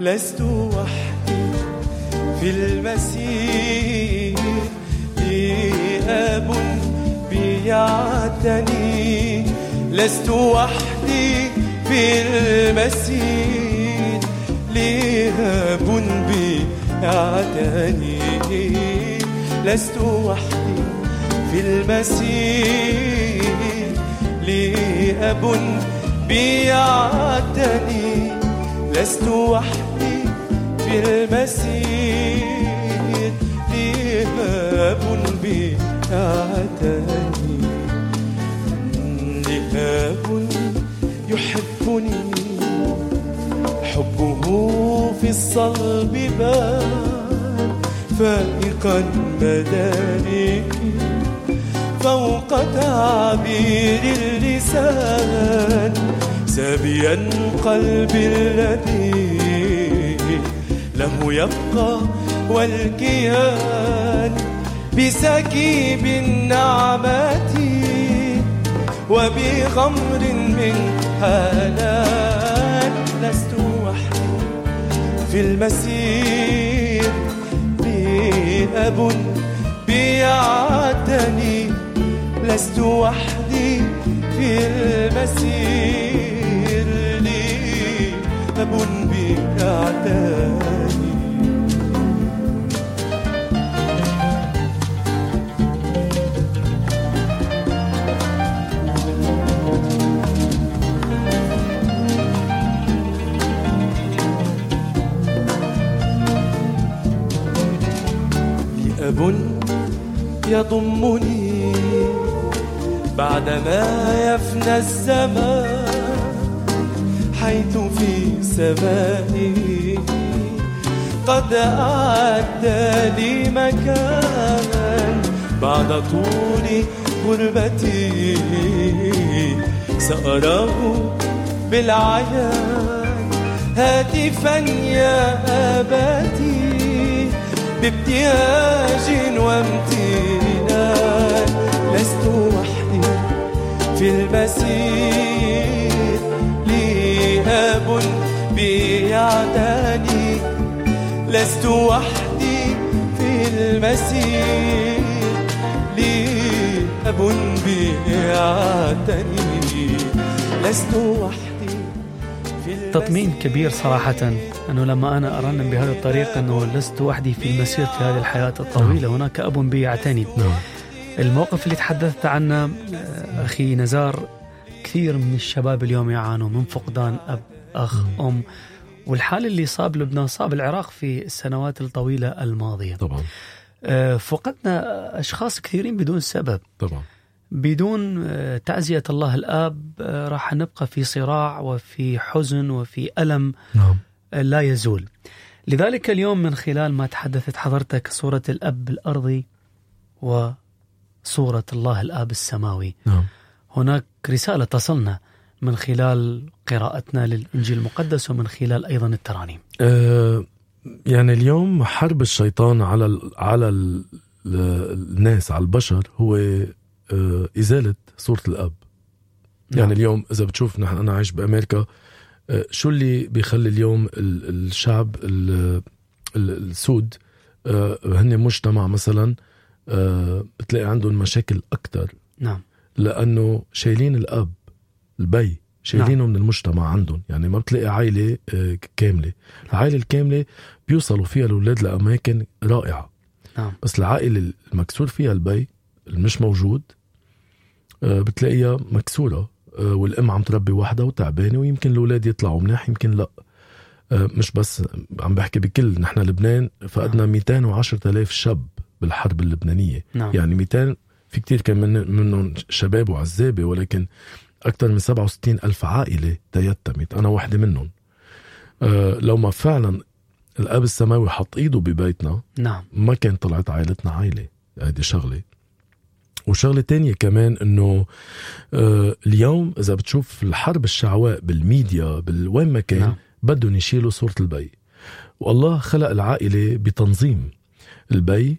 لست وحدي في المسير لي أب بيعتني لست وحدي في المسير لي أب بيعتني لست وحدي في المسير لي أب بيعتني لست وحدي في المسير لي باب بيعتني لهاب يحبني حبه في الصلب بان فائقا بداني فوق تعبير اللسان سابيا قلبي الذي له يبقى والكيان بسكيب النعمة وبغمر من هالان. لست وحدي في المسير لي أب بيعتني لست وحدي في المسير لي. أب بيعتني لي أب يضمني بعدما يفنى الزمان حيث في سمائه قد أعد لي مكانا بعد طول غربتي. سأراه بالعيان هاتفا يا أبتي بابتهاج وامتنان. في المسير لي أب بيعتني. لست وحدي في المسير. لي أب بيعتني. لست وحدي في المسير. تطمين كبير صراحة. أنه لما أنا أرنم بهذه الطريقة أنه لست وحدي في المسير في هذه الحياة الطويلة هناك أب بي يعتني نعم. الموقف اللي تحدثت عنه أخي نزار كثير من الشباب اليوم يعانوا من فقدان أب أخ أم والحال اللي صاب لبنان صاب العراق في السنوات الطويلة الماضية. طبعا. آه، فقدنا أشخاص كثيرين بدون سبب. طبعا. بدون آه، تعزية الله الآب آه، راح نبقى في صراع وفي حزن وفي ألم نعم. لا يزول. لذلك اليوم من خلال ما تحدثت حضرتك صورة الأب الأرضي وصورة الله الآب السماوي. نعم. هناك رسالة تصلنا من خلال قراءتنا للإنجيل المقدس ومن خلال أيضا الترانيم. آه، يعني اليوم حرب الشيطان على ال على ال الناس على البشر هو آه، إزالة صورة الأب. يعني نعم. اليوم إذا بتشوف نحن أنا عايش بأمريكا آه، شو اللي بيخلي اليوم ال- الشعب ال- ال- السود آه، هن مجتمع مثلا بتلاقي عندهم مشاكل أكتر. نعم. لأنه شايلين الأب البي شايلينه من المجتمع عندهم. يعني ما بتلاقي عائلة آه، كاملة. العائلة الكاملة بيوصلوا فيها الأولاد لأماكن رائعة. نعم. بس العائلة المكسور فيها البي المش موجود آه، بتلاقيها مكسورة. آه، والأم عم تربي وحدها وتعبانة ويمكن الأولاد يطلعوا منيح يمكن لا. آه، مش بس عم بحكي بكل نحن لبنان فقدنا 210 ألاف شاب. بالحرب اللبنانية. نعم. يعني 200 في كتير كان من منهم شباب وعزابة ولكن أكثر من 67 ألف عائلة تيتمت. أنا واحدة منهم. أه لو ما فعلا الأب السماوي حط إيده ببيتنا نعم. ما كان طلعت عائلتنا عائلة. هيدي شغلة. وشغلة تانية كمان إنه آه اليوم إذا بتشوف الحرب الشعواء بالميديا بالوين ما كان نعم. نعم. بدهم يشيلوا صورة البي. والله خلق العائلة بتنظيم. البي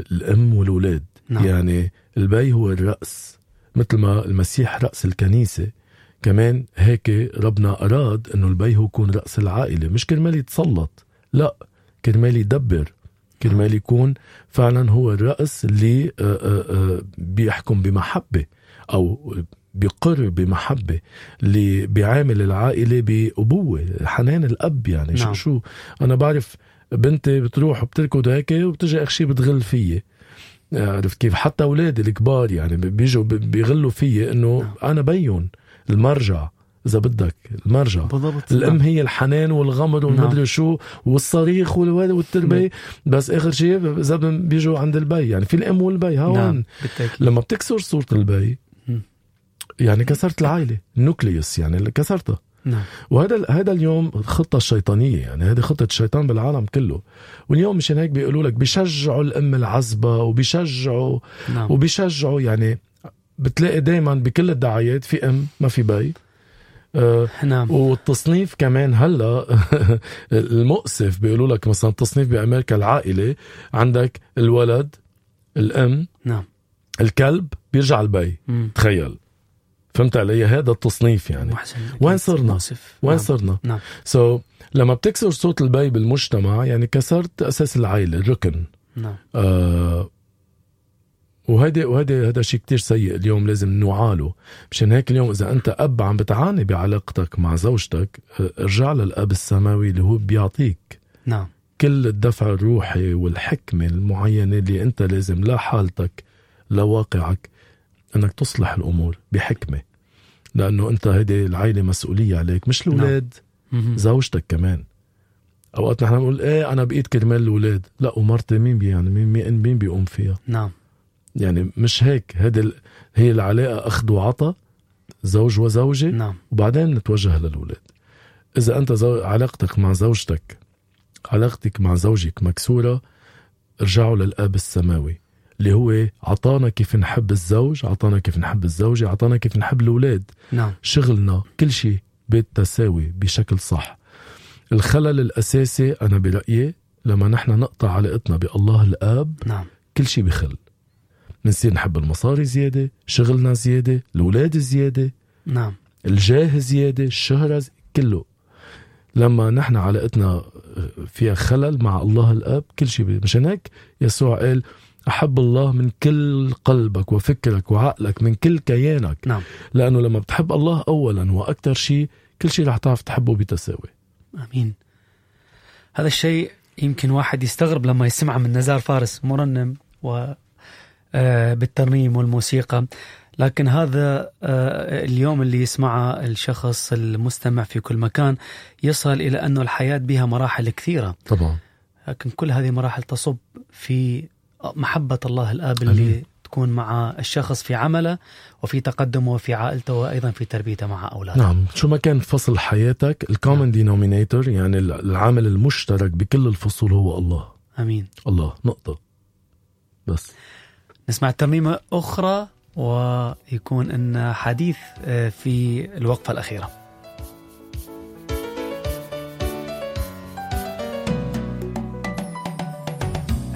الأم والولاد نعم. يعني البي هو الرأس مثل ما المسيح رأس الكنيسة. كمان هيك ربنا أراد أنه البي هو يكون رأس العائلة. مش كرمال يتسلط لا كرمال يدبر كرمال يكون فعلا هو الرأس اللي آه، آه، آه، بيحكم بمحبة أو بيقر بمحبة اللي بيعامل العائلة بأبوة حنان الأب يعني. نعم. شو شو؟ أنا بعرف بنتي بتروح وبتركض هيك وبتجي آخر شي بتغل فيي. عرفت كيف؟ حتى أولادي الكبار يعني بيجوا بيغلوا فيي إنه نعم. أنا بيون المرجع إذا بدك المرجع. بالضبط. الأم نعم. هي الحنان والغمر نعم. والمدري شو والصريخ والتربيه بس آخر شيء إذا بيجوا عند البي يعني في الأم والبي هون. نعم لما بتكسر صورة البي. يعني كسرت العائله ال nucleus يعني اللي كسرتها. نعم. وهذا هذا اليوم خطه الشيطانية يعني هذه خطة الشيطان بالعالم كله. واليوم مشان هيك بيقولوا لك بيشجعوا الأم العزبه وبيشجعوا نعم. وبيشجعوا يعني بتلاقي دائما بكل الدعايات في أم ما في بي. آه نعم. والتصنيف كمان هلأ المؤسف بيقولوا لك مثلا التصنيف بأمريكا العائلة عندك الولد الأم نعم. الكلب بيرجع البي. مم. تخيل. فهمت علي؟ هذا التصنيف يعني. محسن وين صرنا؟ وين نعم. صرنا؟ نعم. so, لما بتكسر صورة البي بالمجتمع يعني كسرت أساس العائلة الركن. نعم. آه وهيدا وهيدا هذا شيء كتير سيء اليوم لازم نوعاله. مشان هيك اليوم إذا أنت أب عم بتعاني بعلاقتك مع زوجتك آه، ارجع للأب السماوي اللي هو بيعطيك. نعم. كل الدفع الروحي والحكمة المعينة اللي أنت لازم لا حالتك لا واقعك أنك تصلح الأمور بحكمة لأنه أنت هيدي العائلة مسؤولية عليك مش الأولاد مهم. زوجتك كمان. أوقات نحن بنقول إيه أنا بقيت كرمال الأولاد. لا ومرتي مين بي يعني مين مين بيقوم فيها؟ نعم. يعني مش هيك. هيدي هي العلاقة أخذ وعطى زوج وزوجة نعم. وبعدين نتوجه للأولاد. إذا أنت زو... علاقتك مع زوجتك علاقتك مع زوجك مكسورة ارجعوا للآب السماوي. اللي هو عطانا كيف نحب الزوج عطانا كيف نحب الزوجة عطانا كيف نحب الأولاد. نعم. شغلنا كل شيء بالتساوي بشكل صح. الخلل الأساسي أنا برأيي لما نحن نقطع علاقتنا بالله الآب نعم. كل شيء بخل. بنصير نحب المصاري زيادة شغلنا زيادة الأولاد زيادة نعم. الجاه زيادة الشهرة زي- كله. لما نحن علاقتنا فيها خلل مع الله الأب كل شيء مشان هيك يسوع قال أحب الله من كل قلبك وفكرك وعقلك من كل كيانك. نعم. لأنه لما بتحب الله أولا وأكثر شيء كل شيء رح تعرف تحبه بتساوي. آمين. هذا الشيء يمكن واحد يستغرب لما يسمع من نزار فارس مرنم و آه، بالترنيم والموسيقى. لكن هذا آه، اليوم اللي يسمعه الشخص المستمع في كل مكان يصل إلى أنه الحياة بها مراحل كثيرة. طبعا. لكن كل هذه المراحل تصب في محبة الله الآب اللي أمين. تكون مع الشخص في عمله وفي تقدمه وفي عائلته وأيضا في تربيته مع أولاده. نعم. شو ما كان فصل حياتك؟ ال common denominator يعني العامل المشترك بكل الفصول هو الله. أمين. الله. نقطة. بس. نسمع ترنيمة أخرى ويكون أن حديث آه، في الوقفة الأخيرة.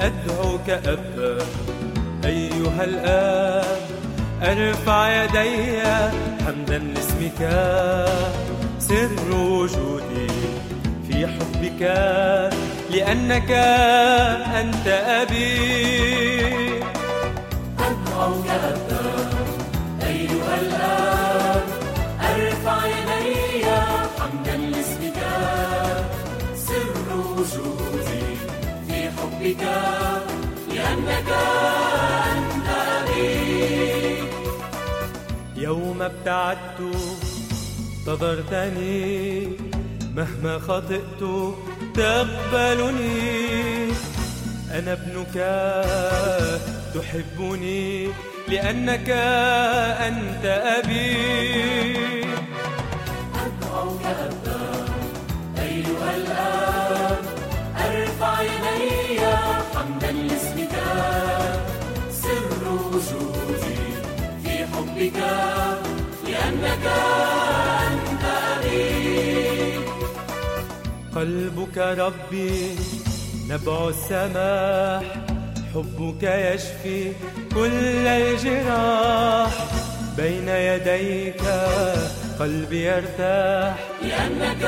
أدعوك أبا أيها الآب أرفع يدي حمدا لاسمك. سر وجودي في حبك لأنك أنت أبي. أدعوك أبا حبك لأنك أنت أبي يوم ابتعدت انتظرتني مهما خطئت تقبلني. أنا ابنك تحبني لأنك أنت أبي. لأنك أنت أبي. قلبك ربي نبع السماح حبك يشفي كل الجراح. بين يديك قلبي يرتاح لأنك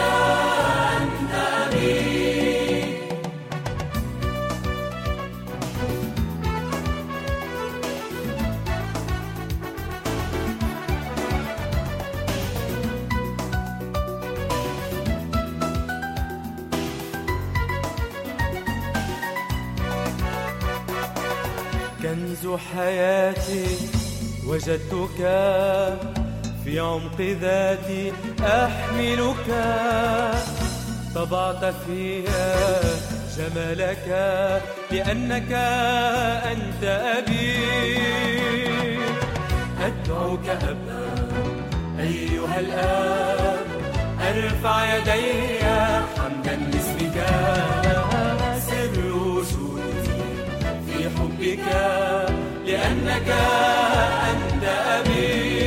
أنت أبي. كنز حياتي وجدتك في عمق ذاتي أحملك. طبعت فيها جمالك لأنك أنت أبي. أدعوك أبا أيها الآب أرفع يدي حمدا حبك لأنك أنت أبي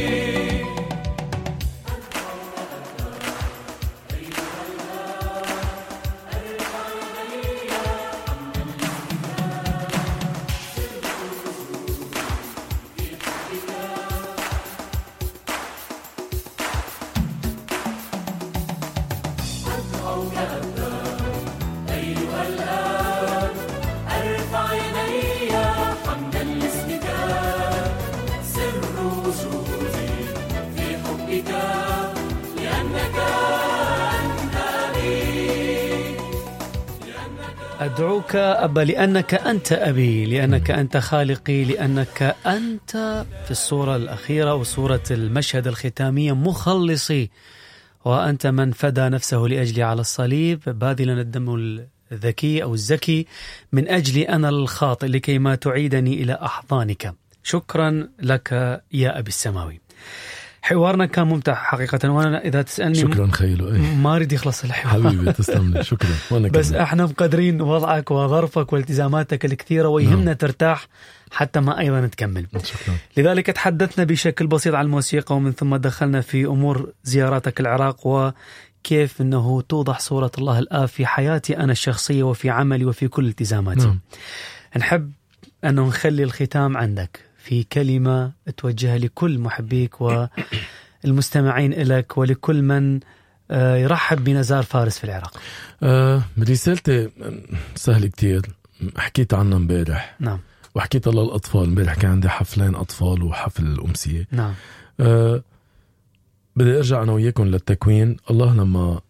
أدعوك أبا لأنك أنت أبي لأنك أنت خالقي لأنك أنت في الصورة الأخيرة وصورة المشهد الختامية مخلصي. وأنت من فدى نفسه لأجلي على الصليب. باذلا الدم الذكي أو الزكي من أجلي أنا الخاطئ لكي ما تعيدني إلى أحضانك. شكرا لك يا أبي السماوي. حوارنا كان ممتع حقيقة وأنا إذا تسألني شكرا خيلو إيه. ما أريد يخلص الحوار. حبيبي تسلم لي. شكرا. وأنا بس كمان. إحنا مقدرين وضعك وظرفك والتزاماتك الكثيرة ويهمنا نعم. ترتاح حتى ما أيضا تكمل. شكرا. لذلك تحدثنا بشكل بسيط عن الموسيقى ومن ثم دخلنا في أمور زياراتك العراق وكيف أنه توضح صورة الله الآب في حياتي أنا الشخصية وفي عملي وفي كل التزاماتي. نعم. نحب أنه نخلي الختام عندك. في كلمة توجهها لكل محبيك والمستمعين لك ولكل من آه، يرحب بنزار فارس في العراق. آه رسالتي سهل كتير. حكيت عنها امبارح. نعم. وحكيتها للاطفال امبارح كان عندي حفلين أطفال وحفل امسيه نعم. بدي أرجع أنا وياكم للتكوين. الله لما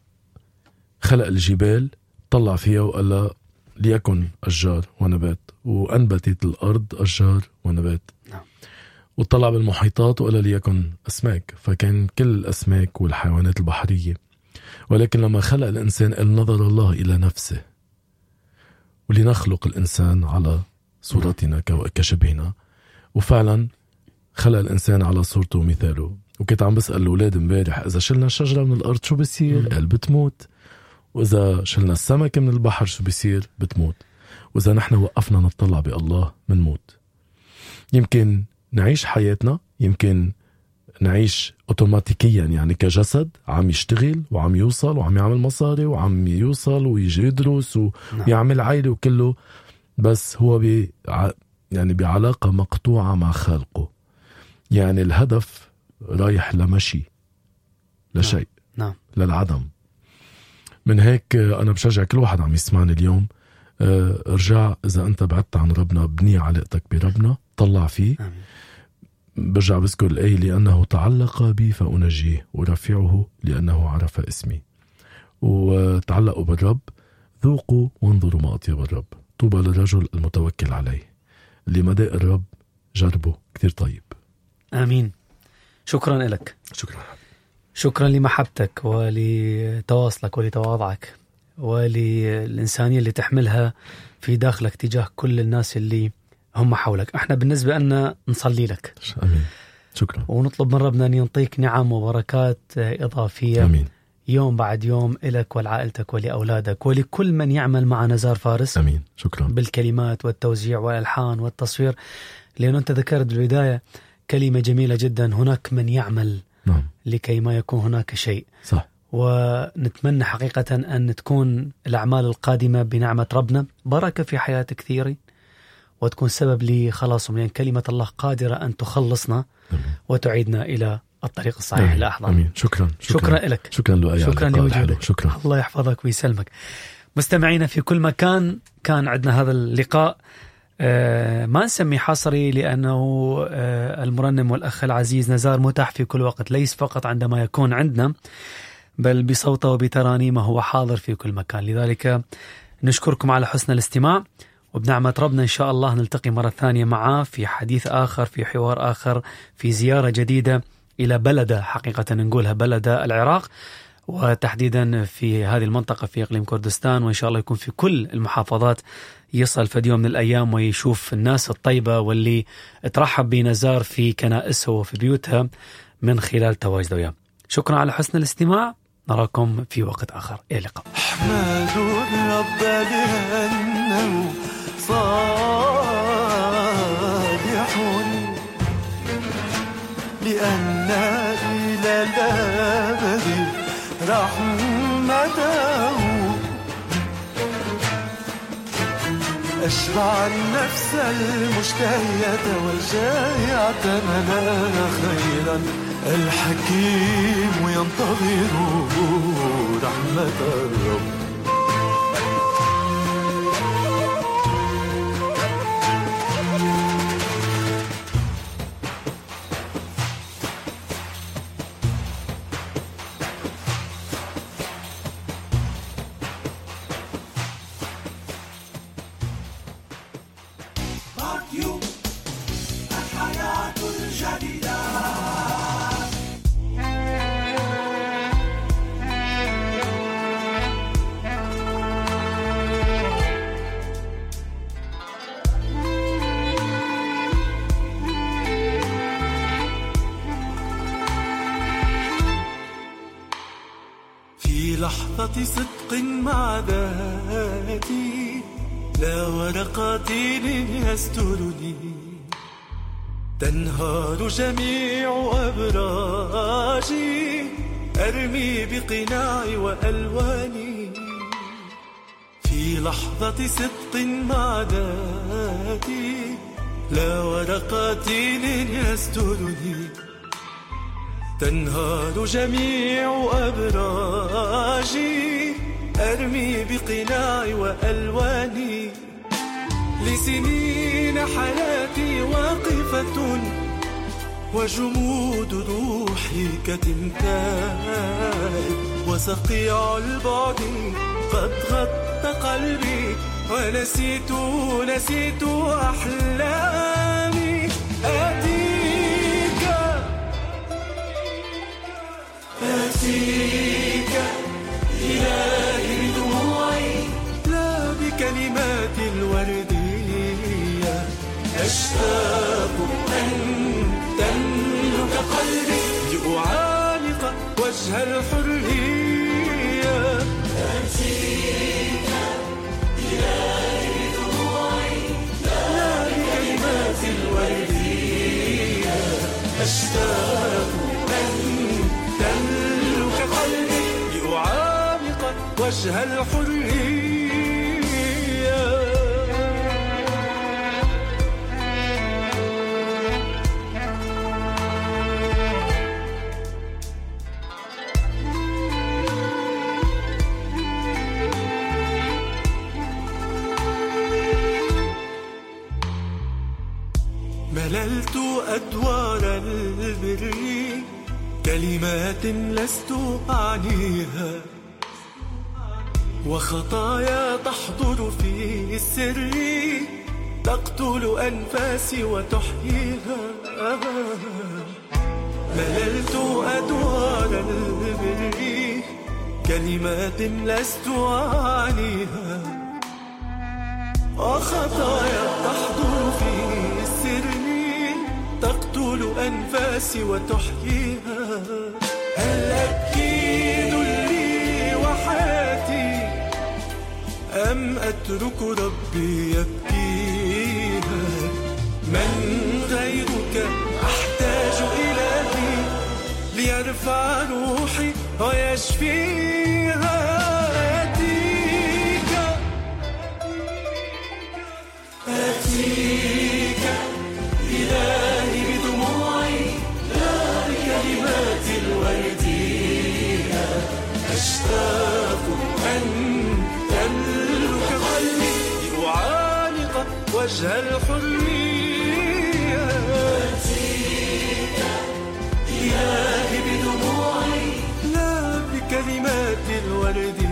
خلق الجبال طلع فيها وقال لها ليكن اشجار ونبات وأنبتت الأرض اشجار ونبات. نعم. وطلع بالمحيطات وقال ليكن أسماك فكان كل الأسماك والحيوانات البحرية. ولكن لما خلق الإنسان قال نظر الله إلى نفسه. ولنخلق الإنسان على صورتنا كشبهنا. وفعلا خلق الإنسان على صورته ومثاله. وكنت عم بسأل الأولاد امبارح إذا شلنا الشجره من الأرض شو بصير؟ قال بتموت. وإذا شلنا السمكه من البحر شو بصير؟ بتموت. وإذا نحن وقفنا نطلع بألله منموت. يمكن نعيش حياتنا يمكن نعيش اوتوماتيكيا يعني كجسد عم يشتغل وعم يوصل وعم يعمل مصاري وعم يوصل ويجي يدرس نعم. ويعمل عائلة وكله بس هو ب يعني بعلاقة مقطوعة مع خالقه يعني الهدف رايح لمشي لشيء نعم. للعدم. من هيك أنا بشجع كل واحد عم يسمعني اليوم. آه، ارجع إذا أنت بعدت عن ربنا بني علاقتك بربنا طلع فيه. آمين. برجع بذكر الآية لأنه تعلق بي فأنجيه ورفعه لأنه عرف اسمي. وتعلقوا بالرب ذوقوا وانظروا ما أطيب الرب. طوبى للرجل المتوكل عليه. اللي مداء الرب جربه. كتير طيب. آمين. شكرا لك شكرا. شكرا لمحبتك ولتواصلك ولتواضعك وللإنسانية اللي تحملها في داخلك تجاه كل الناس اللي هم حولك. إحنا بالنسبة لنا نصلي لك. آمين. شكرا. ونطلب من ربنا أن يعطيك نعم وبركات إضافية آمين. يوم بعد يوم إلك ولعائلتك ولأولادك ولكل من يعمل مع نزار فارس آمين. شكرا. بالكلمات والتوزيع والألحان والتصوير. لأنه أنت ذكرت بالبداية كلمة جميلة جدا. هناك من يعمل نعم. لكي ما يكون هناك شيء. صح. ونتمنى حقيقة أن تكون الأعمال القادمة بنعمة ربنا. بركة في حياة كثيرين وتكون سبب لخلاصهم لأن كلمة الله قادرة أن تخلصنا أمين. وتعيدنا إلى الطريق الصحيح أمين, لأحضان أمين. شكرا. شكرا. لك. شكرا لؤي شكرا. لوجودك شكرا. الله يحفظك ويسلمك. مستمعينا في كل مكان كان عندنا هذا اللقاء. ما نسميه حصري لأنه آه، المرنم والأخ العزيز نزار متاح في كل وقت ليس فقط عندما يكون عندنا بل بصوته وبترانيمه هو حاضر في كل مكان. لذلك نشكركم على حسن الاستماع وبنعمة ربنا إن شاء الله نلتقي مرة ثانية معاه في حديث آخر في حوار آخر في زيارة جديدة إلى بلدة حقيقة نقولها بلدة العراق وتحديدا في هذه المنطقة في إقليم كردستان وإن شاء الله يكون في كل المحافظات يصل في يوم من الأيام ويشوف الناس الطيبة واللي ترحب بنزار في كنائسها وفي بيوتها من خلال تواجده وياه. شكرا على حسن الاستماع. نراكم في وقت آخر. إلى اللقاء. أحمد الرب لأنه صالح لأن إلى الأبد رحمته أشبع النفس المشتهية والجائعة ملا خيرا. الحكيم ينتظر رحمة الرب. يسترني تنهار جميع أبراجي. أرمي بقناعي وألواني. في لحظة صدق مع ذاتي لا ورقات يسترني تنهار جميع أبراجي. أرمي بقناعي وألواني. لسنين حياتي واقفة وجمود روحي كتمثال وصقيع البعد قد غطى قلبي ونسيت نسيت أحلامي. آتيك. آتيك. إلهي أشتاق أن تملك قلبي. لأعانق وجه الحرية. آتيك إلهي بدموعي لا بكلمات الوردية. أشتاق أن تملك قلبي. لأعانق وجه الحرية. كلمات لست أعنيها. وخطايا تحضر في السر. تقتل أنفاسي وتحييها. مللت أدوار البر. كلمات لست أعنيها. وخطايا تحضر أنفاسي وتحييها. هل أبكي ذلي وحياتي أم أترك ربي يبكيها؟ من غيرك أحتاج إلهي ليرفع روحي ويشفيها. وجه الحرية أتيك إلهي بدموعي لا بكلمات الوردية